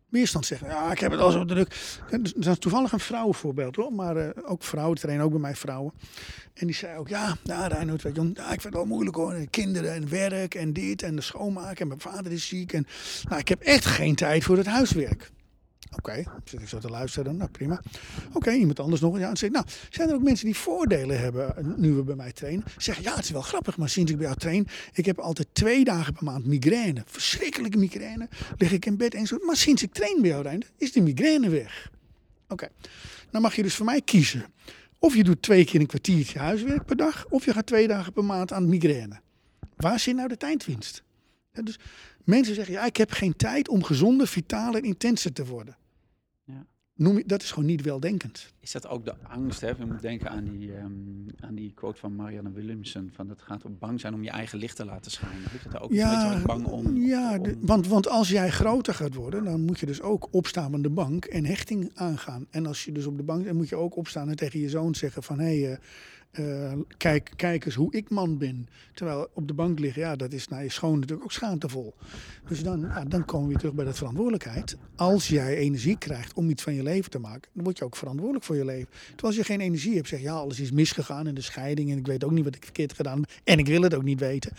weerstand zeggen. Ja, ik heb het al zo druk. Er is toevallig een vrouwenvoorbeeld hoor, maar uh, ook vrouwen, trainen ook bij mij vrouwen. En die zei ook, ja, ja Reinhard, weet je, ja, ik vind het wel moeilijk hoor. En kinderen en werk en dit en de schoonmaken en mijn vader is ziek. En nou, ik heb echt geen tijd voor het huiswerk. Oké, okay, zit ik zo te luisteren, nou prima. Oké, iemand anders nog. Ja, zeg, nou, zijn er ook mensen die voordelen hebben eh, nu we bij mij trainen? Zeggen, ja, het is wel grappig, maar sinds ik bij jou train, ik heb altijd twee dagen per maand migraine. Verschrikkelijke migraine. Lig ik in bed en zo. Maar sinds ik train bij jou, Rijn, is de migraine weg. Oké, dan mag je dus voor mij kiezen. Of je doet twee keer een kwartiertje huiswerk per dag, of je gaat twee dagen per maand aan migraine. Waar zit nou de tijdwinst? Dus mensen zeggen, ja, ik heb geen tijd om gezonder, vitaler en intenser te worden. Ja. Noem je, dat is gewoon niet weldenkend. Is dat ook de angst? Hè? Je moet denken aan die, um, aan die quote van Marianne Williamson: van het gaat om bang zijn om je eigen licht te laten schijnen. Is dat ook ja, een bang om? Ja, om... want, want als jij groter gaat worden, dan moet je dus ook opstaan aan de bank en hechting aangaan. En als je dus op de bank, dan moet je ook opstaan en tegen je zoon zeggen: van hé. Hey, uh, uh, kijk, kijk eens hoe ik man ben. Terwijl op de bank liggen, ja, dat is naar je schoon natuurlijk ook schaamtevol. Dus dan, ja, dan komen we terug bij dat verantwoordelijkheid. Als jij energie krijgt om iets van je leven te maken, dan word je ook verantwoordelijk voor je leven. Terwijl als je geen energie hebt, zeg ja, alles is misgegaan in de scheiding en ik weet ook niet wat ik verkeerd gedaan heb en ik wil het ook niet weten.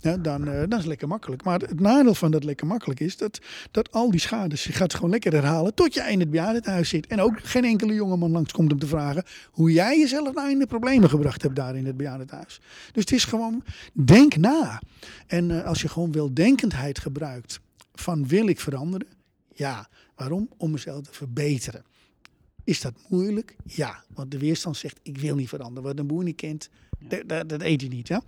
Dan, uh, dan is het lekker makkelijk. Maar het nadeel van dat lekker makkelijk is dat, dat al die schades, je gaat gewoon lekker herhalen tot je in het bejaardenhuis zit. En ook geen enkele jongeman langskomt om te vragen hoe jij jezelf nou in de problemen gebracht hebt daar in het bejaardenhuis. Dus het is gewoon, denk na. En uh, als je gewoon weldenkendheid gebruikt van wil ik veranderen? Ja. Waarom? Om mezelf te verbeteren. Is dat moeilijk? Ja, want de weerstand zegt ik wil niet veranderen. Wat een boer niet kent, dat, dat, dat, eet je niet. Ja?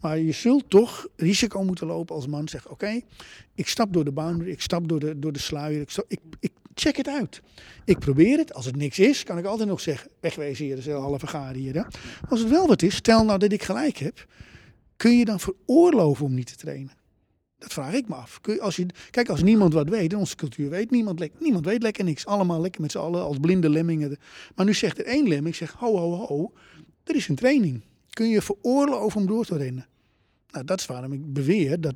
Maar je zult toch risico moeten lopen als man zegt oké, ik stap door de boundary, ik stap door de, door de sluier, ik, ik, ik check het uit. Ik probeer het. Als het niks is, kan ik altijd nog zeggen, wegwezen hier, dat is een halve hier. Als het wel wat is, stel nou dat ik gelijk heb, kun je dan veroorloven om niet te trainen? Dat vraag ik me af. Kun je, als je, kijk, als niemand wat weet, in onze cultuur weet niemand, niemand weet lekker niks. Allemaal lekker met z'n allen als blinde lemmingen. Maar nu zegt er één lemming, zegt ho, ho, ho, er is een training. Kun je veroorloven om door te rennen? Nou, dat is waarom ik beweer dat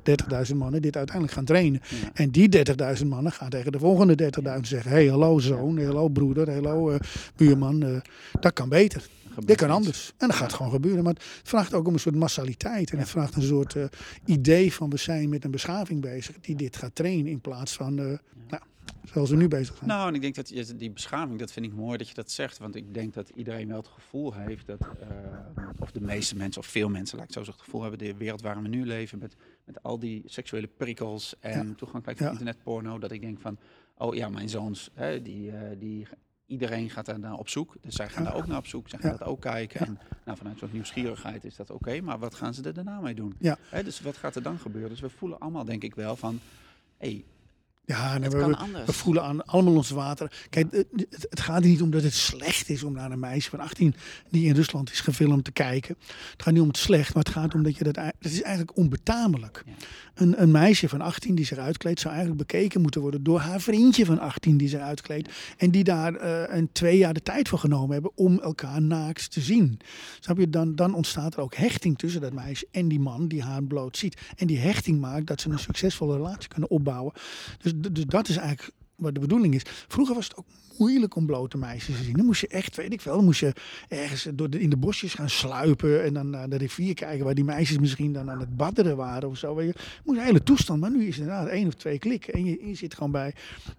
30.000 mannen dit uiteindelijk gaan trainen. En die 30.000 mannen gaan tegen de volgende 30.000 zeggen: hey, hallo zoon, hallo broeder, hallo uh, buurman, uh, dat kan beter. gebeurt Dit kan iets. anders. En dat gaat gewoon gebeuren. Maar het vraagt ook om een soort massaliteit. En het vraagt een soort eh, idee van we zijn met een beschaving bezig die dit gaat trainen in plaats van eh, nou, zoals we nu bezig zijn. Nou, en ik denk dat je- die beschaving, dat vind ik mooi dat je dat zegt. Want ik denk dat iedereen wel het gevoel heeft dat, eh, of de meeste mensen, of veel mensen, laat ik zo zeggen, het gevoel hebben, de wereld waarin we nu leven, met, met al die seksuele prikkels en toegankelijk tot Ja. internetporno, dat ik denk van, oh ja, mijn zoons, hè, die, eh, die, iedereen gaat daar naar op zoek. Dus zij gaan Ja. daar ook naar op zoek, zij gaan dat ook kijken. En nou, vanuit zo'n nieuwsgierigheid is dat oké, maar wat gaan ze er daarna mee doen? Ja. Hè, dus wat gaat er dan gebeuren? Dus we voelen allemaal, denk ik wel, van, hey, Ja, nee, we, voelen aan allemaal ons water. Kijk, het, gaat er niet om dat het slecht is om naar een meisje van 18 die in Rusland is gefilmd te kijken. Het gaat niet om het slecht, maar het gaat om dat je dat. Het is eigenlijk onbetamelijk. Ja. Een, een meisje van 18 die zich uitkleedt, zou eigenlijk bekeken moeten worden door haar vriendje van 18 die zich uitkleedt. En die daar eh, een twee jaar de tijd voor genomen hebben om elkaar naakt te zien. Snap je? Dan, dan ontstaat er ook hechting tussen dat meisje en die man die haar bloot ziet. En die hechting maakt dat ze een succesvolle relatie kunnen opbouwen. Dus, dus dat is eigenlijk wat de bedoeling is. Vroeger was het ook moeilijk om blote meisjes te zien. Dan moest je echt, weet ik wel, dan moest je ergens door in de bosjes gaan sluipen en dan naar de rivier kijken waar die meisjes misschien dan aan het badderen waren of zo. Je. Moest een hele toestand, maar nu is het inderdaad één of twee klikken en je, je zit gewoon bij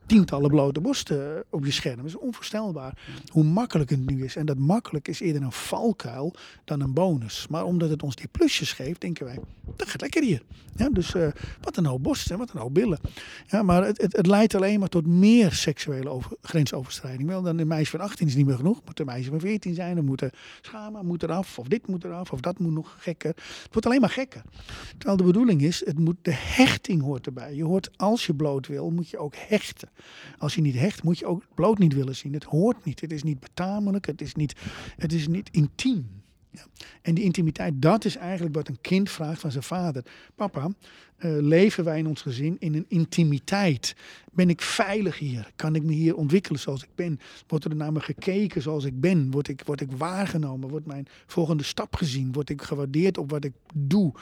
tientallen blote borsten eh, op je scherm. Dat is onvoorstelbaar hoe makkelijk het nu is. En dat makkelijk is eerder een valkuil dan een bonus. Maar omdat het ons die plusjes geeft, denken wij, dat gaat lekker hier. Ja, dus eh, wat een hoop borsten, wat een hoop billen. Ja, maar het, het, het leidt alleen maar tot meer seksuele over. Wel, dan een meisje van 18 is niet meer genoeg. Moet een meisje van 14 zijn. Dan moet de schama moet eraf. Of dit moet eraf. Of dat moet nog gekker. Het wordt alleen maar gekker. Terwijl de bedoeling is, het moet, de hechting hoort erbij. Je hoort, als je bloot wil, moet je ook hechten. Als je niet hecht, moet je ook bloot niet willen zien. Het hoort niet. Het is niet betamelijk. Het is niet, het is niet intiem. En die intimiteit, dat is eigenlijk wat een kind vraagt van zijn vader. Papa, eh, leven wij in ons gezin in een intimiteit? Ben ik veilig hier? Kan ik me hier ontwikkelen zoals ik ben? Wordt er naar me gekeken zoals ik ben? Word ik, word ik waargenomen? Wordt mijn volgende stap gezien? Word ik gewaardeerd op wat ik doe?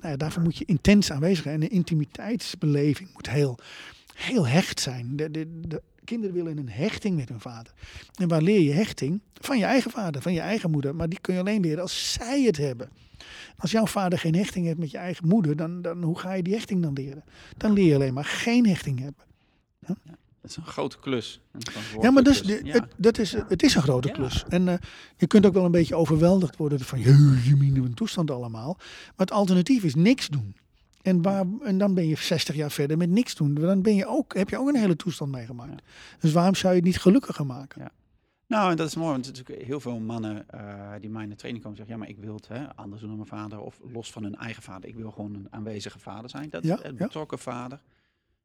Nou daarvoor moet je intens aanwezig zijn. En de intimiteitsbeleving moet heel, heel hecht zijn. De, de, de kinderen willen een hechting met hun vader. En waar leer je hechting? Van je eigen vader, van je eigen moeder. Maar die kun je alleen leren als zij het hebben. Als jouw vader geen hechting heeft met je eigen moeder, dan, dan hoe ga je die hechting dan leren? Dan leer je alleen maar geen hechting hebben. Dat is een grote klus. Een Ja, maar klus. de- het, dat is, het is een grote klus. En eh, je kunt ook wel een beetje overweldigd worden van, je minder een toestand allemaal. Maar het alternatief is niks doen. En, waar, en dan ben je 60 jaar verder met niks doen. Dan ben je ook, heb je ook een hele toestand meegemaakt. Dus waarom zou je het niet gelukkiger maken? Ja. Nou, en dat is mooi, want natuurlijk heel veel mannen eh, die mij in de training komen zeggen, ja, maar ik wil het hè, anders doen dan mijn vader, of los van hun eigen vader. Ik wil gewoon een aanwezige vader zijn, dat Ja, een betrokken vader.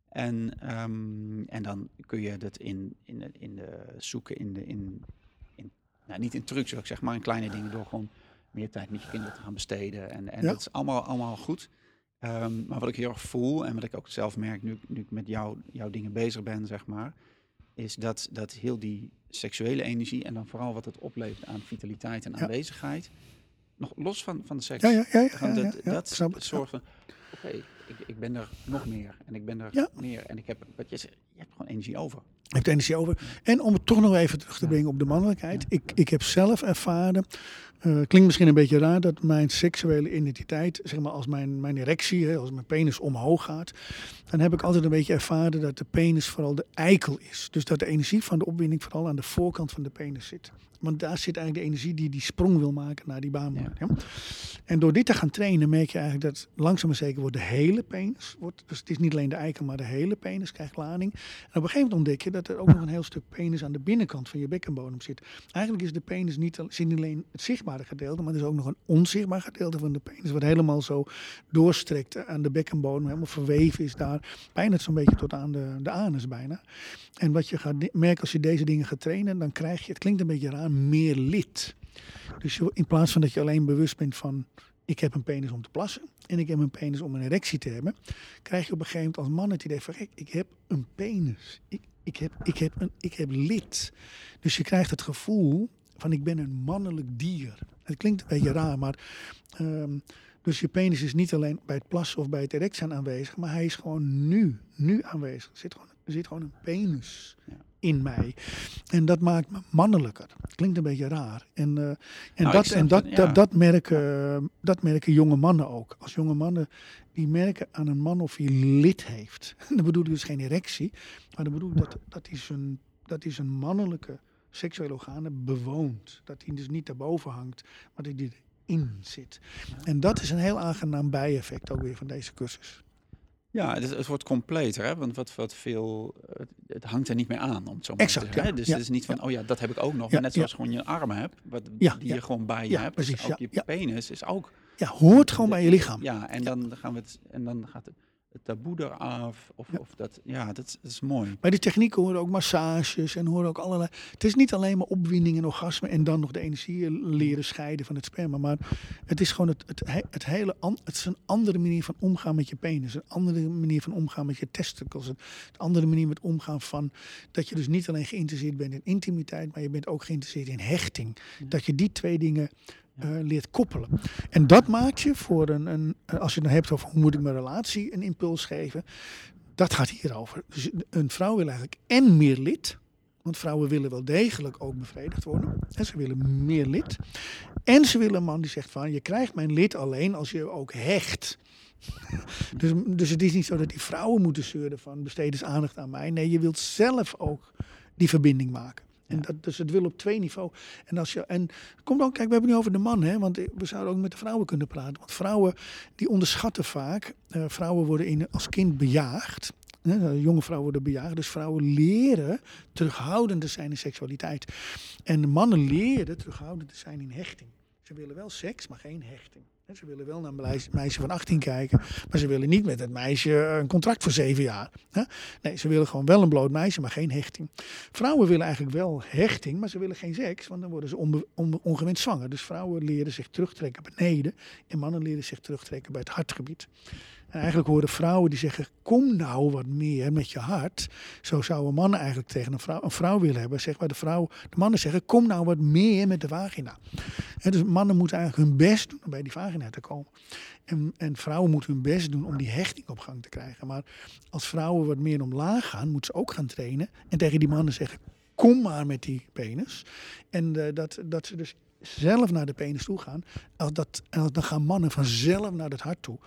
En, ehm, en dan kun je dat in, in, de- in de zoeken, in de, in, in, nou, niet in trucs, zeg maar in kleine dingen, door gewoon meer tijd met je kinderen te gaan besteden. En, en Ja. dat is allemaal, allemaal goed. Ehm, maar wat ik heel erg voel en wat ik ook zelf merk nu, ik- nu ik met jou, jouw dingen bezig ben, zeg maar, is dat, dat heel die seksuele energie en dan vooral wat het oplevert aan vitaliteit en Ja. aanwezigheid, nog los van, van de seks, Ja, ja, ja. ja, gewoon ja, dat, dat soort van, oké, ik, ik ben er nog meer en ik ben er meer en ik heb, wat je zegt, je hebt gewoon energie over. Ik heb de energie over. En om het toch nog even terug te brengen op de mannelijkheid. Ik, ik heb zelf ervaren, eh, klinkt misschien een beetje raar, dat mijn seksuele identiteit, zeg maar als mijn, mijn erectie, hè, als mijn penis omhoog gaat, dan heb ik altijd een beetje ervaren dat de penis vooral de eikel is. Dus dat de energie van de opwinding vooral aan de voorkant van de penis zit. Want daar zit eigenlijk de energie die die sprong wil maken naar die. Ja. En door dit te gaan trainen merk je eigenlijk dat langzaam maar zeker wordt de hele penis, wordt, dus het is niet alleen de eikel, maar de hele penis krijgt lading. En op een gegeven moment ontdek je dat er ook nog een heel stuk penis aan de binnenkant van je bekkenbodem zit. Eigenlijk is de penis niet, alleen het zichtbare gedeelte, maar er is ook nog een onzichtbaar gedeelte van de penis. Wat helemaal zo doorstrekt aan de bekkenbodem, helemaal verweven is daar. Bijna zo'n beetje tot aan de, de anus bijna. En wat je gaat merken als je deze dingen gaat trainen, dan krijg je, het klinkt een beetje raar, meer lid. Dus in plaats van dat je alleen bewust bent van ik heb een penis om te plassen en ik heb een penis om een erectie te hebben, krijg je op een gegeven moment als man het idee van "Gek, ik heb een penis. Ik, ik, heb, ik, heb een, ik heb lid. Dus je krijgt het gevoel van ik ben een mannelijk dier. Het klinkt een beetje raar, maar ehm, dus je penis is niet alleen bij het plassen of bij het erectie aanwezig, maar hij is gewoon nu, nu aanwezig. Er zit gewoon, er zit gewoon een penis Ja. In mij. En dat maakt me mannelijker. Klinkt een beetje raar. En, eh, en, Nou, dat, en dat, het, ja. dat, dat, merken, dat merken jonge mannen ook. Als jonge mannen die merken aan een man of hij lid heeft. Dan bedoel ik dus geen erectie. Maar dan bedoel ik dat, dat hij zijn, dat hij zijn mannelijke seksuele organen bewoont. Dat hij dus niet daarboven hangt, maar dat hij erin zit. En dat is een heel aangenaam bijeffect ook weer van deze cursus. Ja, het, het wordt completer, hè? want wat, wat veel, het, het hangt er niet meer aan, om het zo maar Exact, te zeggen. ja. Dus Ja, het is niet van, oh ja, dat heb ik ook nog. Maar net zoals gewoon je armen hebt, wat, die je gewoon bij je hebt. precies, dus ook je penis is ook... Ja, hoort gewoon bij je lichaam. Ja, en dan gaan we het, en dan gaat het, het taboe eraf. Of, Ja. of dat, ja, dat, is- dat is mooi. Bij die technieken horen ook massages en horen ook allerlei. Het is niet alleen maar opwinding en orgasme en dan nog de energie leren scheiden van het sperma. Maar het is gewoon het, het, he- het hele. Het is een andere manier van omgaan met je penis. Een andere manier van omgaan met je testicles. Een andere manier met omgaan van. Dat je dus niet alleen geïnteresseerd bent in intimiteit, maar je bent ook geïnteresseerd in hechting. Dat je die twee dingen. Eh, leert koppelen. En dat maakt je voor een, een. Als je het dan hebt over hoe moet ik mijn relatie een impuls geven. Dat gaat hierover. Dus een vrouw wil eigenlijk en meer lid. Want vrouwen willen wel degelijk ook bevredigd worden. En ze willen meer lid. En ze willen een man die zegt van je krijgt mijn lid alleen als je ook hecht. Dus, dus het is niet zo dat die vrouwen moeten zeuren van besteed eens aandacht aan mij. Nee, je wilt zelf ook die verbinding maken. En dat, dus het wil op twee niveaus. En als je en komt ook, kijk, we hebben het nu over de man, hè? Want we zouden ook met de vrouwen kunnen praten. Want vrouwen die onderschatten vaak. eh, vrouwen worden in, als kind bejaagd. Hè, jonge vrouwen worden bejaagd. Dus vrouwen leren terughoudend te zijn in seksualiteit. En de mannen leren terughoudend te zijn in hechting. Ze willen wel seks, maar geen hechting. Ze willen wel naar een meisje- van 18 kijken, maar ze willen niet met het meisje een contract voor zeven jaar. Nee, ze willen gewoon wel een bloot meisje, maar geen hechting. Vrouwen willen eigenlijk wel hechting, maar ze willen geen seks, want dan worden ze onbe- zwanger. Dus vrouwen leren zich terugtrekken beneden en mannen leren zich terugtrekken bij het hartgebied. En eigenlijk horen vrouwen die zeggen, kom nou wat meer met je hart. Zo zouden mannen eigenlijk tegen een vrouw, een vrouw willen hebben. Zeg maar de, vrouw, de mannen zeggen, kom nou wat meer met de vagina. Dus mannen moeten eigenlijk hun best doen om bij die vagina te komen. En, en vrouwen moeten hun best doen om die hechting op gang te krijgen. Maar als vrouwen wat meer omlaag gaan, moeten ze ook gaan trainen. En tegen die mannen zeggen, kom maar met die penis. En eh, dat, dat ze dus zelf naar de penis toe gaan. Als dat, en dan gaan mannen vanzelf naar het hart toe.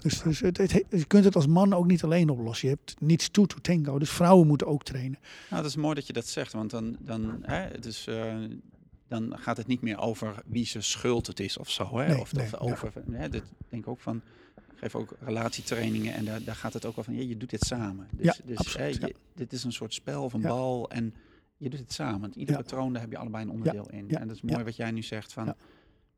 Dus, dus het, het- je kunt het als man ook niet alleen oplossen. Je hebt niets toe to tango. Dus vrouwen moeten ook trainen. Nou, dat is mooi dat je dat zegt, want dan, dan, hè, het is, eh, dan gaat het niet meer over wie zijn schuld het is of zo. Hè? Nee, of, nee, ja. over, hè, dit denk ik ook van, ik geef ook relatietrainingen en daar, daar gaat het ook al van, ja, je doet dit samen. Dus, Ja, dus absoluut, hè, je- dit is een soort spel van bal en je doet het samen. Want ieder Ja. patroon, daar heb je allebei een onderdeel in. En dat is mooi wat jij nu zegt van,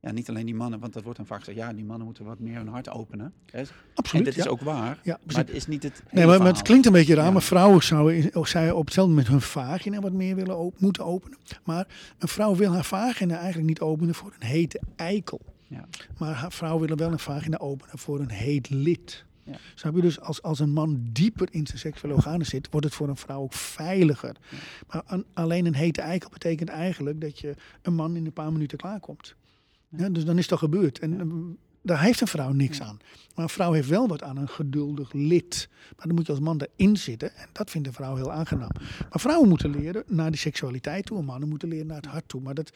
Ja. niet alleen die mannen, want dat wordt dan vaak gezegd, ja, die mannen moeten wat meer hun hart openen. Hè? En Absoluut. dat ja. is ook waar, Ja, maar het is niet het Nee, maar, maar het klinkt een beetje raar, Ja. maar vrouwen zouden, zij op hetzelfde moment hun vagina wat meer willen op, moeten openen. Maar een vrouw wil haar vagina eigenlijk niet openen voor een hete eikel. Ja. Maar haar vrouw willen wel een vagina openen voor een heet lid. Ja. Snap je? Dus als, als een man dieper in zijn seksuele organen zit, wordt het voor een vrouw ook veiliger. Ja. Maar een- alleen een hete eikel betekent eigenlijk dat je een man in een paar minuten klaarkomt. Ja, dus dan is dat gebeurd. En Ja. eh, daar heeft een vrouw niks aan. Maar een vrouw heeft wel wat aan een geduldig lid. Maar dan moet je als man erin zitten. En dat vindt een vrouw heel aangenaam. Maar vrouwen moeten leren naar die seksualiteit toe. En mannen moeten leren naar het hart toe. Maar dat,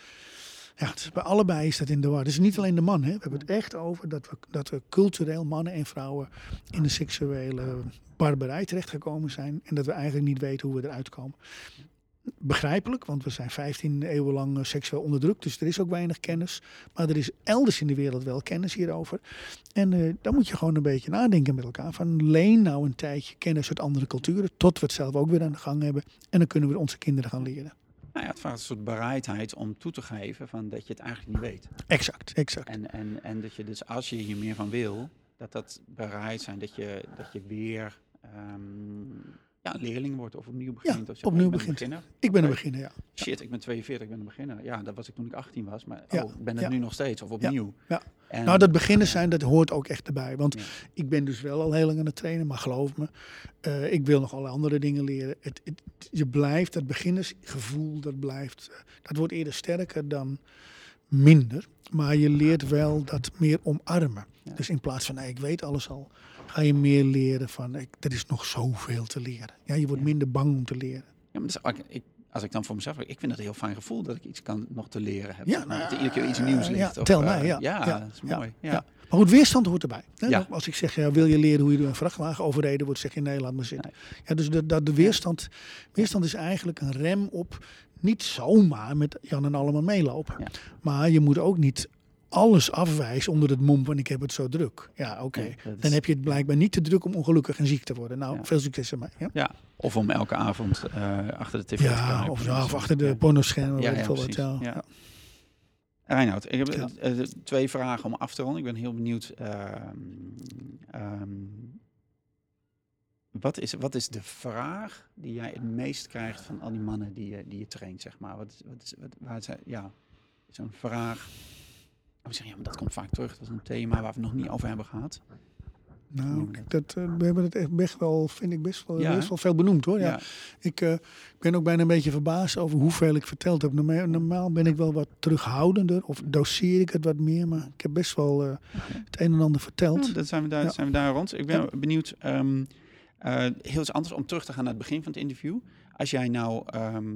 ja, bij allebei is dat in de war. Is niet alleen de man. Hè. We hebben het echt over dat we, dat we cultureel mannen en vrouwen in de seksuele barbarij terechtgekomen zijn. En dat we eigenlijk niet weten hoe we eruit komen. Begrijpelijk, want we zijn 15 eeuwen lang eh, seksueel onderdrukt. Dus er is ook weinig kennis. Maar er is elders in de wereld wel kennis hierover. En eh, dan moet je gewoon een beetje nadenken met elkaar. Van leen nou een tijdje kennis uit andere culturen. Tot we het zelf ook weer aan de gang hebben. En dan kunnen we onze kinderen gaan leren. Nou ja, het vraagt een soort bereidheid om toe te geven van dat je het eigenlijk niet weet. Exact, exact. En, en, en dat je dus als je hier meer van wil, dat dat bereid zijn dat je, dat je weer ehm, ja, een leerling wordt of opnieuw begint. of opnieuw Ik ben een begint. beginner. Ik ben een beginner, ja. Shit, ik ben 42, ik ben een beginner. Ja, dat was ik toen ik 18 was, maar Ja, oh, ik ben het nu nog steeds of opnieuw. ja. En, Nou, dat beginnen zijn, dat hoort ook echt erbij. Want Ja. ik ben dus wel al heel lang aan het trainen, maar geloof me, eh, ik wil nog alle andere dingen leren. Het, het, je blijft, dat beginnersgevoel, dat blijft, eh, dat wordt eerder sterker dan minder. Maar je leert wel dat meer omarmen. Ja. Dus in plaats van, nee, ik weet alles al, ga je meer leren van, ik, er is nog zoveel te leren. Ja, je wordt Ja. minder bang om te leren. Ja, maar dat is ook- ik, als ik dan voor mezelf, ik vind het een heel fijn gevoel dat ik iets kan nog te leren heb. Ja, dat nou er ja, iedere keer iets nieuws ja, ligt. of, tel eh, mij, ja. Ja, Ja, dat is ja, mooi. Ja. ja. Maar goed, weerstand hoort erbij. Hè? Ja. Als ik zeg, ja, wil je leren hoe je door een vrachtwagen overreden wordt, zeg je nee, laat maar zitten. Ja, dus de, dat de weerstand, weerstand is eigenlijk een rem op niet zomaar met Jan en allemaal meelopen. Ja. Maar je moet ook niet alles afwijzen onder het mom van ik heb het zo druk. Ja, oké. Is- Dan heb je het blijkbaar niet te druk om ongelukkig en ziek te worden. Nou, Ja. veel succes ermee. Ja, Ja, of om elke avond eh, achter de tv te ja kijken. of, ja, of achter de pornoschermen. Ja, ja, wat, ik heb eh, eh, twee vragen om af te ronden. Ik ben heel benieuwd. ehm, ehm, wat, is, wat is de vraag die jij het meest krijgt van al die mannen die je, die je traint, zeg maar? Wat wat is, wat, waar is, ja, zo'n vraag. We zeggen, ja, maar dat komt vaak terug. Dat is een thema waar we nog niet over hebben gehad. Nou, dat, eh, we hebben het echt best wel, vind ik best wel, Ja, best wel veel benoemd hoor. Ja. Ja, Ik eh, ik ben ook bijna een beetje verbaasd over hoeveel ik verteld heb. Norma- Normaal ben ik wel wat terughoudender of doseer ik het wat meer. Maar ik heb best wel eh, het een en ander verteld. Ja, dan zijn we daar, zijn we daar rond. Ik ben benieuwd, ehm, eh, heel iets anders om terug te gaan naar het begin van het interview. Als jij nou ehm,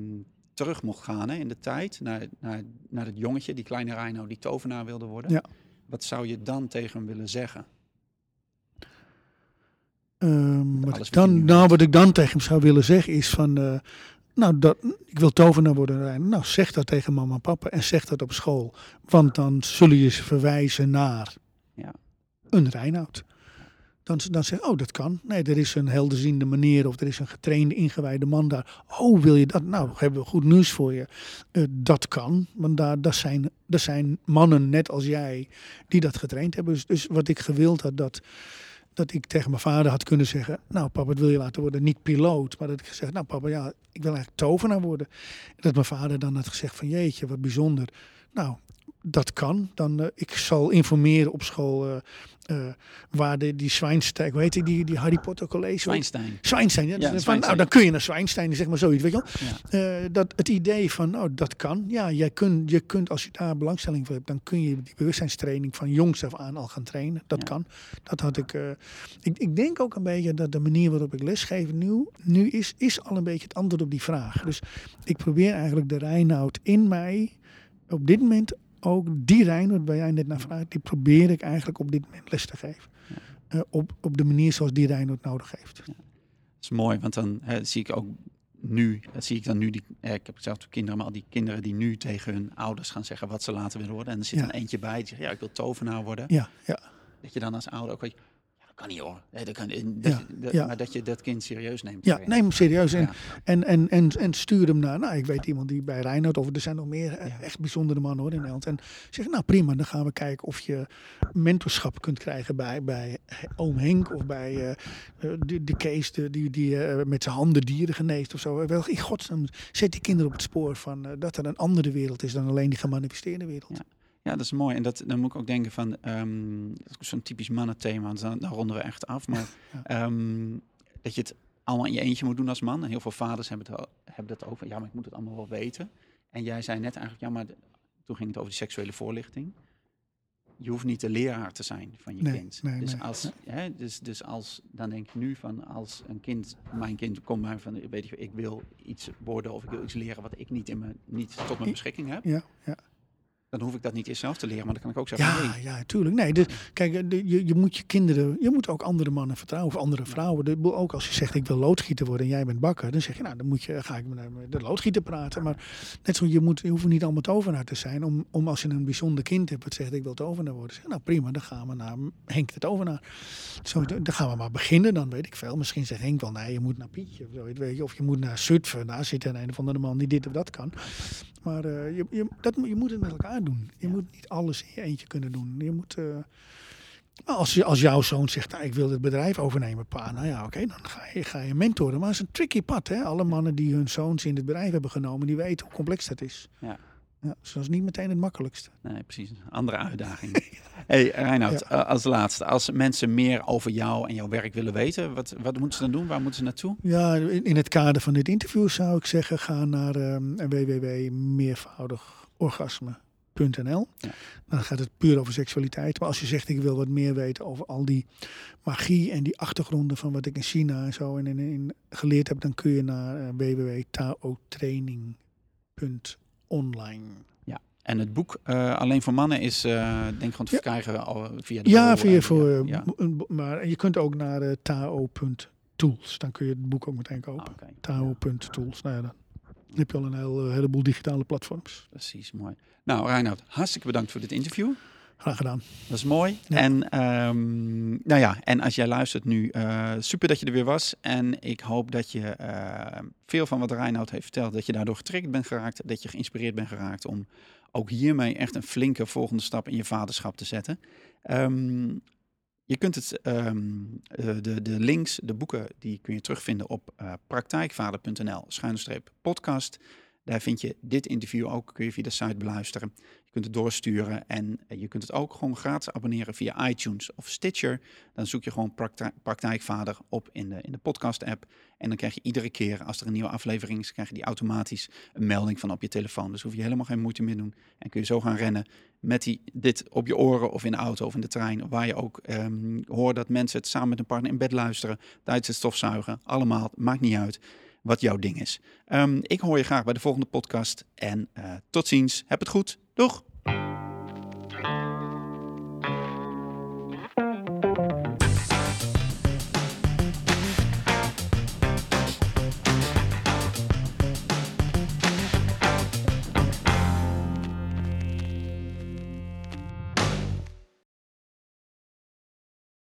terug mocht gaan hè, in de tijd, naar, naar, naar het jongetje, die kleine Reino, die tovenaar wilde worden. Ja. Wat zou je dan tegen hem willen zeggen? Ehm, wat, ik dan, nou, wat ik dan tegen hem zou willen zeggen is van... eh, nou, dat, ik wil tovenaar worden. Nou, zeg dat tegen mama en papa en zeg dat op school. Want dan zullen je ze verwijzen naar Ja. een Reinoud. Dan, dan zeg oh, dat kan. Nee, er is een helderziende meneer of er is een getrainde, ingewijde man daar. Oh, wil je dat? Nou, hebben we goed nieuws voor je. Eh, dat kan, want daar, dat zijn, dat zijn mannen net als jij die dat getraind hebben. Dus, dus wat ik gewild had, dat, dat ik tegen mijn vader had kunnen zeggen... Nou, papa, wil je laten worden? Niet piloot, maar dat ik gezegd... Nou, papa, ja, ik wil eigenlijk tovenaar worden. En dat mijn vader dan had gezegd van... Jeetje, wat bijzonder. Nou, dat kan. Dan, eh, ik zal informeren op school eh, eh, waar de, die Zwijnstein, hoe heet die, die, Harry Potter College? Zwijnstein. Zwijnstein, ja. Ja, van, nou, dan kun je naar Zwijnstein, zeg maar zoiets, weet je wel. Ja. Dat het idee van, nou, dat kan. Ja, jij kunt, je kunt, als je daar belangstelling voor hebt, dan kun je die bewustzijnstraining van jongs af aan al gaan trainen. Dat Ja. kan. Dat had ik, ik. Ik denk ook een beetje dat de manier waarop ik lesgeef nu, nu is, is al een beetje het antwoord op die vraag. Dus ik probeer eigenlijk de Reinoud in mij op dit moment ook die Reinoud waar jij net naar vraagt, die probeer ik eigenlijk op dit moment les te geven. Eh, op, op de manier zoals die Reinoud nodig heeft. Dat is mooi, want dan hè, zie ik ook nu, dat zie ik dan nu, die, eh, ik heb zelf kinderen, maar al die kinderen die nu tegen hun ouders gaan zeggen wat ze later willen worden. En er zit Ja. dan eentje bij die zegt, ja, ik wil tovenaar worden. Ja, ja. Dat je dan als ouder ook kan niet hoor. Nee, dat kan, dat Ja, dat- ja. Maar dat je dat kind serieus neemt. Ja, daarin. neem hem serieus. En, Ja. en, en, en, en stuur hem naar, nou, ik weet iemand die bij Reinoud, of er zijn nog meer eh, echt bijzondere mannen hoor in Nederland. En zeg, nou prima, dan gaan we kijken of je mentorschap kunt krijgen bij, bij oom Henk of bij eh, de, de Kees de, die, die eh, met zijn handen dieren geneest of zo. Wel, in godsnaam, zet die kinderen op het spoor van dat er een andere wereld is dan alleen die gemanifesteerde wereld. Ja. Dat is mooi. En dat, dan moet ik ook denken van, ehm, zo'n typisch mannenthema, want dan, dan ronden we echt af. Maar Ja. ehm, dat je het allemaal in je eentje moet doen als man. En heel veel vaders hebben het, hebben dat over, ja, maar ik moet het allemaal wel weten. En jij zei net eigenlijk, ja, maar de- toen ging het over die seksuele voorlichting. Je hoeft niet de leraar te zijn van je Nee, kind. nee, dus, nee, als, hè, dus, dus als, dan denk ik nu van, als een kind, mijn kind komt bij van, weet je, ik wil iets worden of ik wil iets leren wat ik niet, in mijn, niet tot mijn beschikking heb. Ja, ja. Dan hoef ik dat niet eerst zelf te leren, maar dan kan ik ook zeggen, Ja, ja, tuurlijk. Nee, dus, kijk, de- je, je moet je kinderen, je moet ook andere mannen vertrouwen of andere vrouwen. De, ook als je zegt ik wil loodgieter worden en jij bent bakker, dan zeg je nou, dan moet je, ga ik met de loodgieter praten. Maar net zo, je, moet, je hoeft niet allemaal tovenaar te zijn om, om als je een bijzonder kind hebt dat zegt ik wil tovenaar worden. Zeg, nou prima, dan gaan we naar Henk de tovenaar. Zo, dan gaan we maar beginnen, dan weet ik veel. Misschien zegt Henk wel, nee, je moet naar Pietje of zo, weet je. Of je moet naar Zutphen, daar zit een, een of andere man die dit of dat kan. Maar eh, je, je, dat, moet- je moet het met elkaar doen. Je Ja. moet niet alles in je eentje kunnen doen. Je moet, maar als, als jouw zoon zegt, nou, ik wil het bedrijf overnemen, pa, nou ja, oké, dan ga je, ga je mentoren. Maar het is een tricky pad, hè. Alle mannen die hun zoons in het bedrijf hebben genomen, die weten hoe complex dat is. Ja. Ja, dus dat is niet meteen het makkelijkste. Nee, precies. Andere uitdaging. hey, Reinoud, eh, als laatste. Als mensen meer over jou en jouw werk willen weten, wat, wat moeten ze dan doen? Waar moeten ze naartoe? Ja, in, het kader van dit interview zou ik zeggen, ga naar ehm www.meervoudigorgasme.nl Ja. Dan gaat het puur over seksualiteit. Maar als je zegt, ik wil wat meer weten over al die magie en die achtergronden van wat ik in China en zo en in, in geleerd heb, dan kun je naar uh, www.taotraining.online. En het boek uh, Alleen voor Mannen is, uh, denk ik, gewoon te Ja. verkrijgen via de Ja, via voor, ja, eh, ja. maar je kunt ook naar tao.tools. Dan kun je het boek ook meteen kopen. Ah. Ja, Tao.tools. Nou ja, dan heb je al een heel, eh, heleboel digitale platforms. precies, mooi. Nou, Reinoud, hartstikke bedankt voor dit interview. Graag gedaan. Dat is mooi. Ja. En, ehm, nou ja, en als jij luistert nu, eh, super dat je er weer was. En ik hoop dat je eh, veel van wat Reinoud heeft verteld, dat je daardoor getriggerd bent geraakt. Dat je geïnspireerd bent geraakt om ook hiermee echt een flinke volgende stap in je vaderschap te zetten. Ehm, je kunt het, ehm, eh, de, de links, de boeken, die kun je terugvinden op praktijkvader.nl, schuine podcast. Daar vind je dit interview ook, kun je via de site beluisteren. Je kunt het doorsturen en eh, je kunt het ook gewoon gratis abonneren via iTunes of Stitcher. Dan zoek je gewoon praktijk, Praktijkvader op in de, in de podcast-app. En dan krijg je iedere keer als er een nieuwe aflevering is, krijg je die automatisch een melding van op je telefoon. Dus hoef je helemaal geen moeite meer doen. En kun je zo gaan rennen met die, dit op je oren of in de auto of in de trein. Waar je ook ehm, hoort dat mensen het samen met een partner in bed luisteren. Tijdens het stofzuigen. Allemaal, maakt niet uit wat jouw ding is. Ehm, ik hoor je graag bij de volgende podcast. En eh, tot ziens. Heb het goed. Doeg!